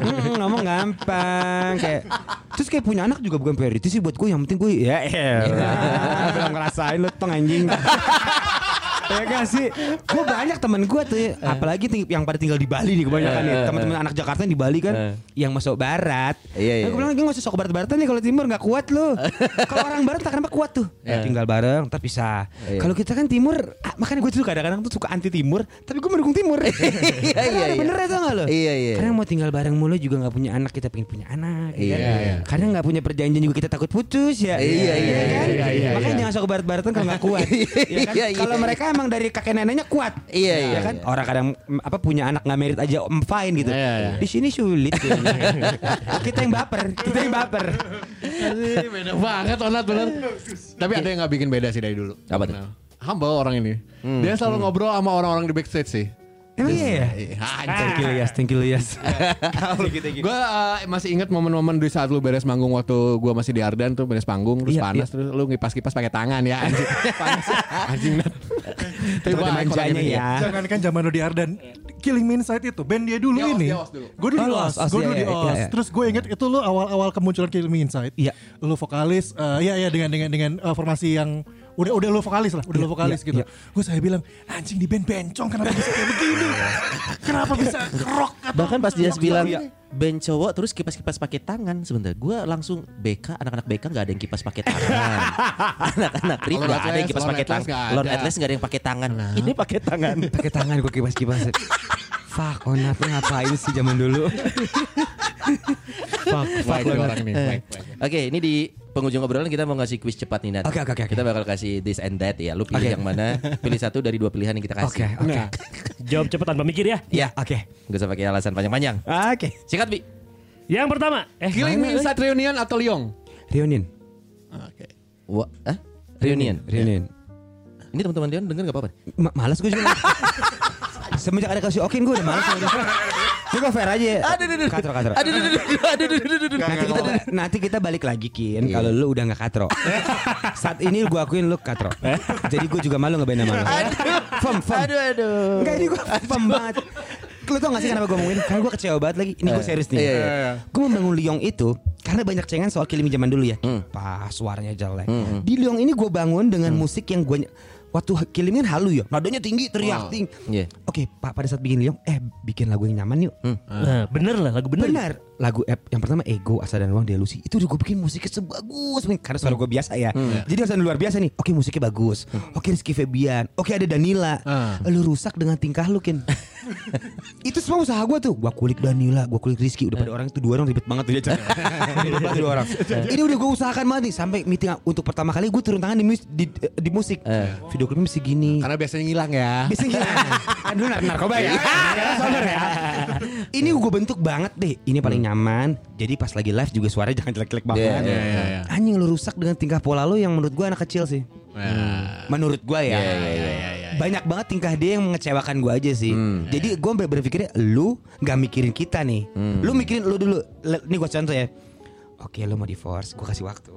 Hmm, ngomong gampang kayak terus kayak punya anak juga bukan priority sih buat gue yang penting gue ya belum ngerasain lu tong anjing Ya gak sih Gue banyak temen gue tuh ya. Apalagi ting- yang pada tinggal di Bali nih Kebanyakan nih Teman-teman anak Jakarta yang di Bali kan Yang masuk barat Iya, iya, Gue bilang lagi gak usah sok barat-baratan nih Kalau timur gak kuat lu Kalau orang barat tak kenapa kuat tuh Tinggal bareng Ntar bisa Iya. Kalau kita kan timur ah, Makanya gue tuh kadang-kadang tuh suka anti timur Tapi gue mendukung timur Iya, iya, iya. bener ya tau gak lo Iya, iya. Karena mau tinggal bareng mulu juga gak punya anak Kita pengen punya anak ya Iya, kan? iya. Karena gak punya perjanjian juga kita takut putus ya Iya, iya, kan? iya, iya, Makanya iya. jangan sok barat-baratan kalau gak kuat ya kan? Iya, iya. Kalau mereka emang dari kakek neneknya kuat Iya, ya iya, kan iya. orang kadang mm, apa punya anak nggak merit aja mm, fine gitu Iya, iya. di sini sulit kita yang baper kita yang baper beda banget Onat bener. Tapi ada yang gak bikin beda sih dari dulu. Apa tuh? Nah, Humble orang ini. Dia selalu ngobrol sama orang-orang di backstage sih. Emang iya ya Ih, thank you Lias thank you Lias Gue uh, masih inget momen-momen di saat lu beres manggung waktu gue masih di Ardan tuh beres panggung terus Iya, panas terus lu ngipas-kipas pakai tangan ya anjing. panas. Anjing Nat. Tapi manjanya ini. ya Jangan kan zaman lu di Ardan Killing Me Inside itu band dia dulu os, ini. os. Gue dulu Oh, di os, os, os, gue iya, dulu di iya, os. iya, iya. Terus gue inget itu lu awal-awal kemunculan Killing Me Inside. Iya. Lu vokalis, eh, iya iya dengan dengan dengan eh, formasi yang udah udah lu vokalis lah, udah lu vokalis iya, gitu. iya. Gue saya bilang anjing di band bencong kenapa bisa kayak begini? kenapa bisa rock atau Bahkan pas dia bilang band cowok terus kipas-kipas pakai tangan sebentar. Gua langsung BK anak-anak BK nggak ada yang kipas pakai tangan. anak-anak Lord nggak ada yang kipas pakai tangan. Lord. Atlas nggak ada yang pakai tangan. Ini pakai tangan. pakai tangan gue kipas kipas fuck onat lu ngapain sih zaman dulu fuck fuck orang ini. Oke, ini di penghujung obrolan kita mau ngasih kuis cepat nih Nat. Oke, oke, oke, oke. Kita bakal kasih this and that ya. Lu pilih Oke. yang mana? Pilih satu dari dua pilihan yang kita oke kasih. oke Jawab cepat tanpa mikir ya. Ya, oke Gak usah pakai alasan panjang-panjang. oke Singkat Bi. Yang pertama, eh Killing Me Inside Reunion atau Lyong? reunion Oke. Wah, ah? Reunion. reunion Ini teman-teman Dion denger gak apa-apa? Ma- malas gue juga semenjak ada kasih okin gue udah malas Ini gue fair aja. Katro katro. Aduh, aduh, aduh, aduh, aduh, aduh, aduh, aduh. Nanti kita, nanti kita balik lagi Kin. Iya. Kalau lu udah gak katro. Saat ini gue akuin lu katro. Jadi gue juga malu ngeband sama lu. Fem, fem. Aduh, aduh. Enggak ini gue fem banget. Lu tau gak sih kenapa gue ngomongin? Karena gue kecewa banget lagi. Ini gue serius nih. iya, iya. Gue membangun Liong itu Karena banyak cengan soal Kilimi zaman dulu ya. Hmm. Pas suaranya jelek. Di Liong ini gue bangun dengan musik yang gue Waktu Kilimi kan halu ya Nadanya tinggi teriak tinggi Iya. Oke pak pada saat bikin Liong Eh bikin lagu yang nyaman yuk Nah, bener lah lagu bener. Benar. Lagu eh, yang pertama Ego Asa dan Ruang Delusi itu udah gue bikin musiknya sebagus mungkin karena suara gue biasa ya. Jadi harus ada luar biasa nih. Oke musiknya bagus. Oke Rizky Febian. Oke ada Danila. Lu rusak dengan tingkah lu Kin. itu semua usaha gue tuh. Gua kulik Danila, gua kulik Rizky. Udah pada orang itu dua orang ribet banget tuh dia. Dua orang. Ini udah gue usahakan banget nih sampai meeting untuk pertama kali gue turun tangan di, mus- di, di musik. Video klipnya mesti gini. Karena biasanya ngilang ya. Bisa nggak? kan dulu nar- narkoba ya. Ya, sabar ya. Ini gue bentuk banget deh. Ini paling nyaman. Jadi pas lagi live juga suaranya jangan jelek-jelek banget. Iya, iya, iya, iya. Anjing lu rusak dengan tingkah pola lu yang menurut gue anak kecil sih. Nah. Menurut gue ya. Iya, iya, iya, iya, Banyak banget tingkah dia yang mengecewakan gue aja sih. Jadi gue berpikirnya lu nggak mikirin kita nih. Lu mikirin lu dulu. Nih gue contoh ya. Oke lu mau divorce, gue kasih waktu.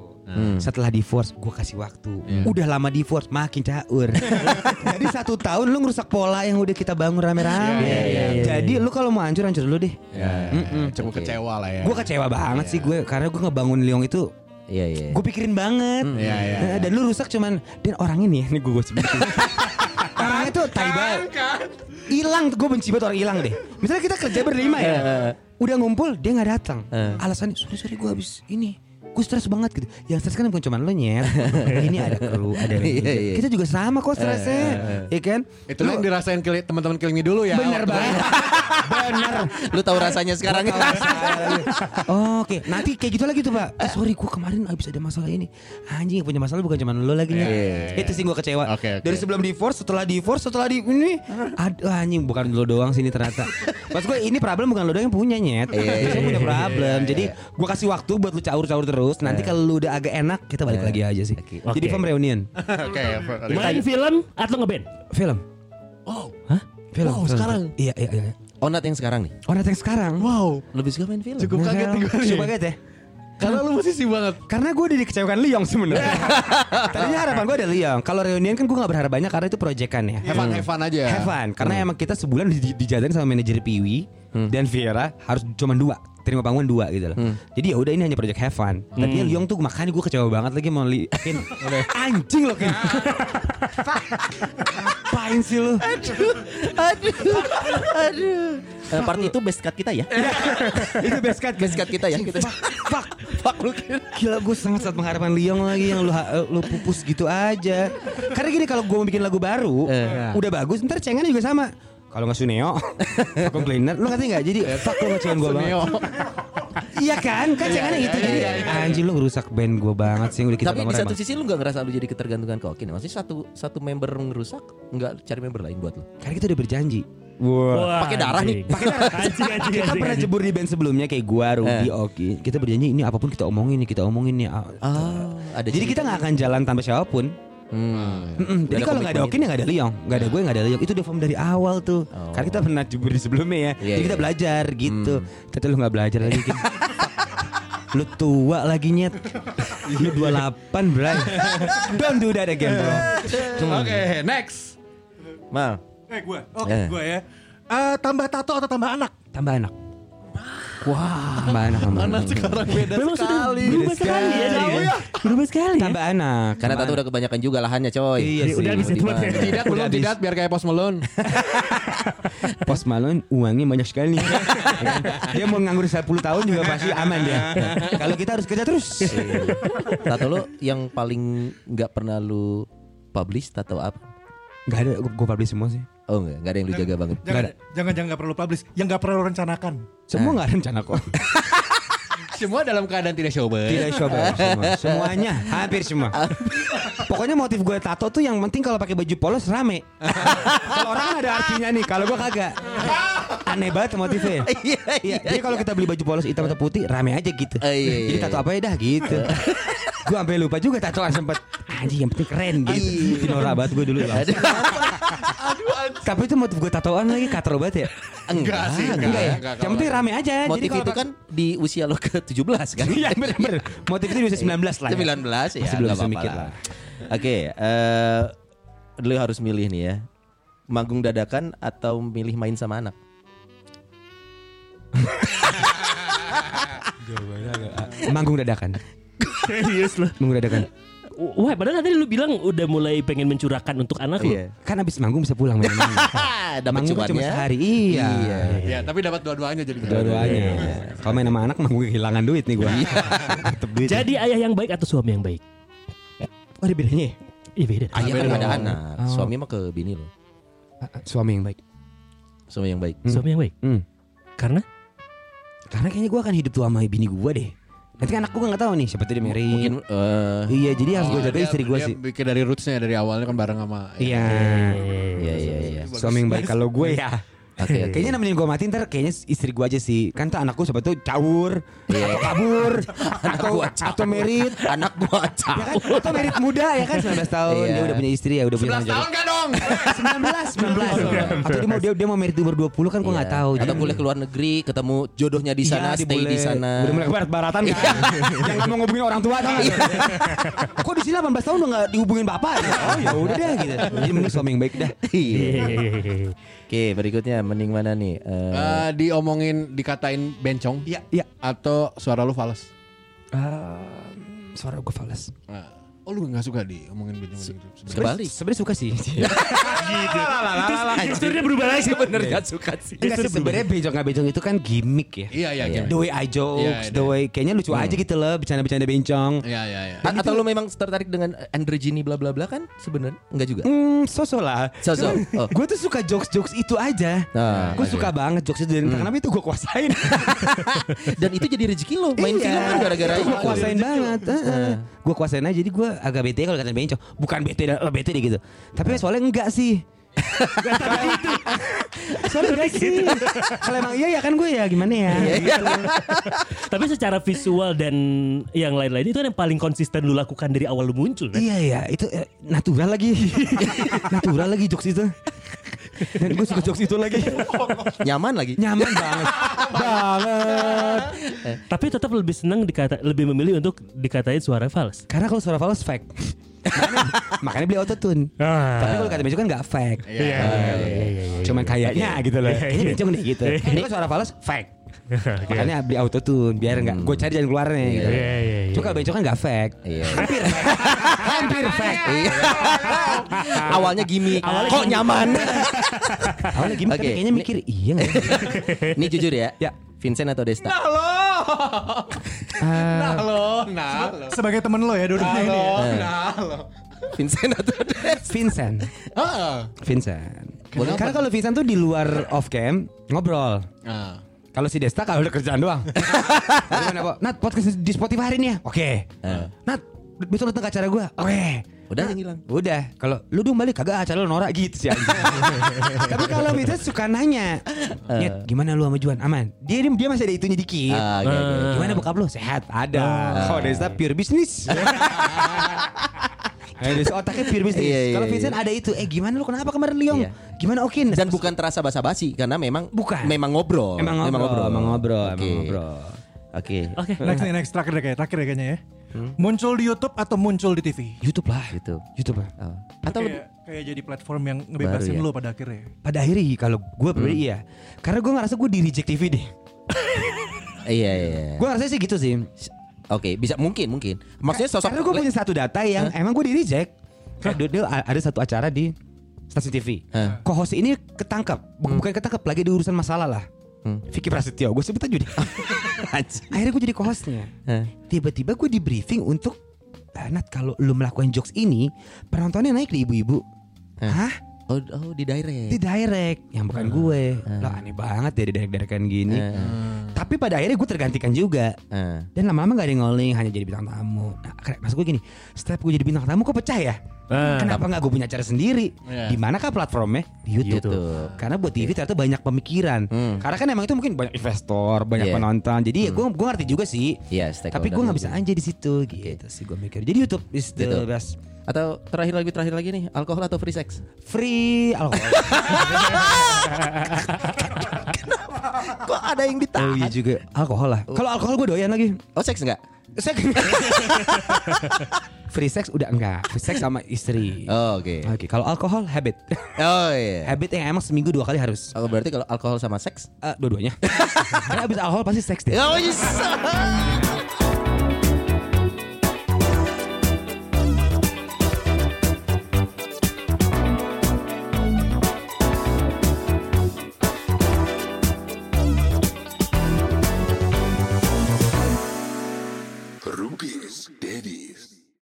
Setelah divorce, gue kasih waktu. Udah lama divorce, makin caur. Jadi satu tahun lu ngerusak pola yang udah kita bangun rame-rame. Iya, iya, iya, Jadi lu kalau mau hancur hancur dulu deh. Ya, cukup kecewa lah ya. Gue kecewa banget sih gue karena gue ngebangun Liong itu Iya, iya. gue pikirin banget. Iya, iya, Nah, Dan lu rusak cuman dan orang ini ya, ini gue gue sebutin. orangnya tuh tai banget. Hilang tuh gue benci banget orang hilang deh. Misalnya kita kerja berlima ya. Udah ngumpul dia nggak datang. Alasannya sorry sorry gue habis ini. Gue stres banget gitu. Yang stres kan bukan cuma lo nyet. ini ada kru, ada Iya, iya. Kita juga sama kok stresnya. Iya kan? Itu yang dirasain kili- teman-teman Killing Me dulu ya. Bener banget. Bener. Lu tahu rasanya sekarang. Oh, Oke, nanti kayak gitu lagi tuh pak. Eh, sorry, gue kemarin habis ada masalah ini. Anjing yang punya masalah bukan cuma lo lagi nih. Itu sih gue kecewa. Oke, oke. Dari sebelum divorce, setelah divorce, setelah di ini, aduh anjing bukan lo doang sini ternyata. Pas gue ini problem bukan lo doang yang punya nyet. Dia punya problem. Jadi gue kasih waktu buat lu caur-caur terus. Nanti kalau lu udah agak enak, kita balik lagi aja sih. Jadi Oke. film reunion, Oke. Main film atau ngeband? film. Wow. Hah? Film. Wow, film. sekarang? Iya iya iya. Onat yang sekarang nih. Oh, yang sekarang. Wow. Lebih suka main film. Cukup kaget nih gue. Coba kaget ya. Karena lu musisi banget. Karena gue udah dikecewakan Liong sebenarnya. Tadinya harapan gue ada Liong. Kalau reunian kan gue gak berharap banyak karena itu proyekan ya. Have fun, have fun aja. Have fun. Karena emang kita sebulan di, dijadain sama manajer Piwi dan Viera harus cuma dua terima panggungan dua gitu loh. Jadi ya udah ini hanya project have fun. Tadinya Liong tuh makanya gue kecewa banget lagi mau li Kin, anjing loh Kin. Apain sih lu? Eh, part itu best cut kita ya. itu best cut best cut kita ya. Kita Fuck, fuck lu Gila gue sangat sangat mengharapkan Liong lagi yang lu ha- lu pupus gitu aja. Karena gini kalau gue mau bikin lagu baru, udah bagus, ntar cengannya juga sama. Kalau nggak Suneo, vacuum cleaner, lu ngerti nggak? Jadi fuck lu ngecewain gue banget. Iya kan, kan cengannya gitu. Jadi anjing lu ngerusak band gue banget sih udah kita Tapi di satu emang. sisi lu gak ngerasa lu jadi ketergantungan ke Okin. Maksudnya satu satu member ngerusak, nggak cari member lain buat lu. Karena kita udah berjanji. Wah, Pakai darah nih. Anjing, anjing, Kita pernah jebur di band sebelumnya kayak gua, Rudy, Oki. Kita berjanji ini apa pun kita omongin nih, kita omongin nih. Ah, Ah, ada Jadi kita nggak akan jalan tanpa siapa pun. Hmm. Jadi ada kalau nggak ada Okin ya nggak ada Liong, nggak ada gue nggak ada Liong. Itu udah form dari awal tuh. Karena kita pernah jebur di sebelumnya ya. Iya, Jadi kita iya. belajar gitu. Tapi lu nggak belajar lagi. Kin. lu tua lagi nyet. Lu 28 bray. Don't do that again bro. Oke, next. Mal. Eh gue, oke Eh. gue ya. Eh, tambah tato atau tambah anak? Tambah anak. Wah, tambah anak, tambah Mana anak. sekarang beda Memang sudah sekali. berubah sekali ya. sekali. dia ya. Berubah sekali ya. Tambah anak. Karena tato udah kebanyakan juga lahannya coy. Iya sih. Udah Gimana? mah. Tidak belum tidak biar kayak Post Malone. Pos Malone uangnya banyak sekali. dia mau nganggur 10 tahun juga pasti aman dia. Kalau kita harus kerja terus. tato lu yang paling nggak pernah lu publish tato apa? Gak ada, gue publish semua sih. Oh enggak, enggak ada yang lu jaga banget. Jangan, jangan jangan nggak perlu publish, yang nggak perlu rencanakan. Semua nggak rencana kok. Semua dalam keadaan tidak sober. Tidak coba semua. Semuanya, hampir semua. Pokoknya motif gue tato tuh yang penting kalau pakai baju polos rame. kalau orang ada artinya nih, kalau gue kagak. Aneh banget motifnya. Iya, Iya, jadi kalau kita beli baju polos hitam atau putih rame aja gitu. Iya, iya, Jadi iya. tato apa ya dah gitu. gue sampai lupa juga tatoan sempet anjing yang penting keren gitu. Tinora banget gue dulu. Bang. Tapi itu motif gue tatoan lagi katro banget ya. Enggak sih, enggak, Enggak ya. enggak, Yang penting rame aja. Jadi Motif kalau itu kan di usia lo ke 17 kan? Iya bener-bener Motif itu bisa 19 lah ya. 19 ya, Masih belum bisa mikir lah. lah. Oke, eh lu harus milih nih ya. Manggung dadakan atau milih main sama anak? Manggung dadakan Serius loh. Manggung dadakan Wah, padahal tadi lu bilang udah mulai pengen mencurahkan untuk anak lu. Iya. Kan abis manggung bisa pulang main Dapat Manggung kan cuma sehari Iya Ya, tapi dapat dua-duanya jadi. Dua-duanya Kalau main sama anak manggung kehilangan duit nih gue duit Jadi ayah yang baik atau suami yang baik? Oh ada bedanya ya? Iya beda. Ayah kan ada anak, Oh. suami mah ke bini lo. Suami yang baik Suami yang baik. Hmm. Suami yang baik. hmm. Karena Karena kayaknya gue akan hidup tuh sama bini gue deh Nanti kan gue gak tahu nih Siapa dia married. Mungkin eh Iya jadi harus gue Oh, jaga dia- istri gue sih. bikin dari rootsnya dari awalnya kan bareng sama. Iya. Iya iya iya. Suami yang baik. Kalau gue ya Oke oke. Kayaknya nemenin gue mati ntar kayaknya istri gue aja sih Kan tuh anakku tuh caur Atau kabur Atau, gua caur. atau merit anak gua ya caur. kan? Atau merit muda ya kan 19 tahun Iya. Dia udah punya istri ya udah punya 11 tanggung tahun jawab kan dong? 19 19 Atau dia mau dia, dia mau merit di umur 20 kan gue Iya. gak tahu Atau kuliah ke luar negeri, ketemu jodohnya di sana, Iya, dia stay di boleh- sana. Udah mulai barat-baratan kan Yang mau ngubungin orang tua tau Iya. gak Kok di sini 18 tahun udah gak dihubungin bapak ya? Oh ya udah deh gitu Jadi mending suami yang baik dah Iya. Oke, berikutnya mending mana nih? Eh, Eh, diomongin dikatain bencong Iya Iya atau suara lu fals? Suara gue fals Nah, Oh lu gak suka di omongin benjong gitu. Kebalik. Sebenarnya suka sih. Gesturnya berubah lagi. Bener gak suka sih. Enggak sih sebenarnya bejong nggak bejong itu kan gimmick ya. Iya iya iya. The way I jokes, Iya, the way kayaknya lucu aja gitu loh bercanda-bercanda bencong. Iya iya iya. Atau lu memang tertarik dengan androgyny bla bla bla kan sebenarnya enggak juga. Hmm, sosok lah. So-so. Oh. Gue tuh suka jokes-jokes itu aja. Ah, gue suka banget jokes itu dan entah kenapa itu gue kuasain. Dan itu jadi rezeki lo main Iya. film kan gara-gara Itu itu. gue kuasain banget. Gue kuasain aja jadi gue agak bete kalau kata bencong. Bukan bete, eh, bete deh gitu. Tapi soalnya enggak sih. Soalnya enggak sih. Kalau emang iya ya kan gue ya gimana ya. Gitu. Tapi secara visual dan yang lain-lain itu kan yang paling konsisten lu lakukan dari awal lu muncul. Kan? Iya iya itu eh, natural lagi. natural lagi jokes itu. Dan gue suka jokes itu lagi. Nyaman lagi. Nyaman banget. banget. Tapi tetap lebih senang dikata lebih memilih untuk dikatain suara fals. Karena kalau suara fals fake. makanya, makanya beli autotune. Ah. Tapi kalau kata Bejo kan nggak fake. Iya, iya, iya, iya, iya. Cuman kayaknya gitu loh. Kayaknya Bejo nih gitu. Ini suara fals fake. Makanya beli autotune biar nggak gue cari jalan keluarnya gitu. Iya, iya, iya. Cuma kalau Bejo kan nggak fake. Iya. Hampir fake. Hampir fake. Iya. Awalnya gimmick. Kok nyaman? Awalnya gimana Oke. kayaknya mikir iya nggak? Ini jujur ya. Ya. Vincent atau Desta? Nah lo, nah lo. Sebagai temen lo ya dua-duanya ini. ya. Nah lo. Vincent atau Desta? Vincent. Ah. Vincent. Kenapa? Karena kalau Vincent tuh di luar off cam ngobrol. Ah. Kalau si Desta kalau udah kerjaan doang. Gimana, Bo? Nat podcast di Spotify hari ini ya? Oke. Nat, besok datang ke acara gua. Oke. Udah yang hilang. Udah, kalau lu dong balik kagak acara lu norak gitu sih. Tapi kalau Vincent suka nanya, "Nyet, gimana lu sama Juan? Aman?" Dia dia masih ada itunya dikit. Ah, oke, oke. Gimana bokap lu? Sehat? Ada. Kalau Desta pure bisnis. Eh, Desta otaknya pure bisnis. Iya, iya, Kalau iya. Vincent ada itu, eh gimana lu kenapa kemarin Liong? Iya. Gimana Okin? Dan bukan terasa basa-basi karena memang Bukan. memang ngobrol. Emang ngobrol, emang ngobrol, Oke. emang ngobrol. Oke. Oke. Next nih, next terakhir deh kayak terakhir deh kayaknya ya. Muncul di YouTube atau muncul di TV? YouTube lah. Gitu. YouTube lah. Oh. Atau lebih kayak, kayak jadi platform yang ngebebasin Baru ya? lo pada akhirnya. Pada akhirnya kalau gue pribadi iya. Karena gue ngerasa gue di reject TV deh. Iya iya. iya. Gue ngerasa sih gitu sih. Oke, bisa mungkin mungkin. Maksudnya sosok Karena gue punya satu data yang emang gue di reject. Dulu ada satu acara di stasiun TV. Hah. Co-host ini ketangkap, Bukan- bukan ketangkap lagi di urusan masalah lah. Hmm. Vicky Prasetyo, gue sebut aja deh. Akhirnya gue jadi co-hostnya. Hah. Tiba-tiba gue di briefing untuk "Ah, Nat kalau lu melakukan jokes ini penontonnya naik di ibu-ibu. Hah? Oh, oh di direct. Di direct yang bukan gue. Lah aneh banget ya di direct-directan gini. Tapi pada akhirnya gue tergantikan juga. Ah. Dan lama-lama gak ada yang ngoling hanya jadi bintang tamu. Nah, kayak- maksud gue gini, setiap gue jadi bintang tamu kok pecah ya? Ah. Kenapa nggak gue punya acara sendiri? Iya. Di manakah platformnya? Di YouTube. YouTube. Karena buat TV ternyata banyak pemikiran. Hmm. Karena kan emang itu mungkin banyak investor, banyak Iya. penonton. Jadi ya gue gue ngerti juga sih. Iya, Tapi gue nggak bisa aja di situ gitu sih gue mikir. Jadi YouTube is the Gitu. best. Atau terakhir lagi terakhir lagi nih, alkohol atau free sex? Free alkohol. Kok ada yang oh ditahan? iya juga alkohol lah. Kalau alkohol gue doyan lagi. Oh, seks enggak? Seks. Free sex udah enggak. Free sex sama istri. Oh, oke. Oke, kalau alkohol habit. Oh iya. habit yang emang seminggu dua kali harus. Oh, berarti kalau alkohol sama seks? Eh, dua-duanya. Karena abis alkohol pasti seks deh. Oh, yes.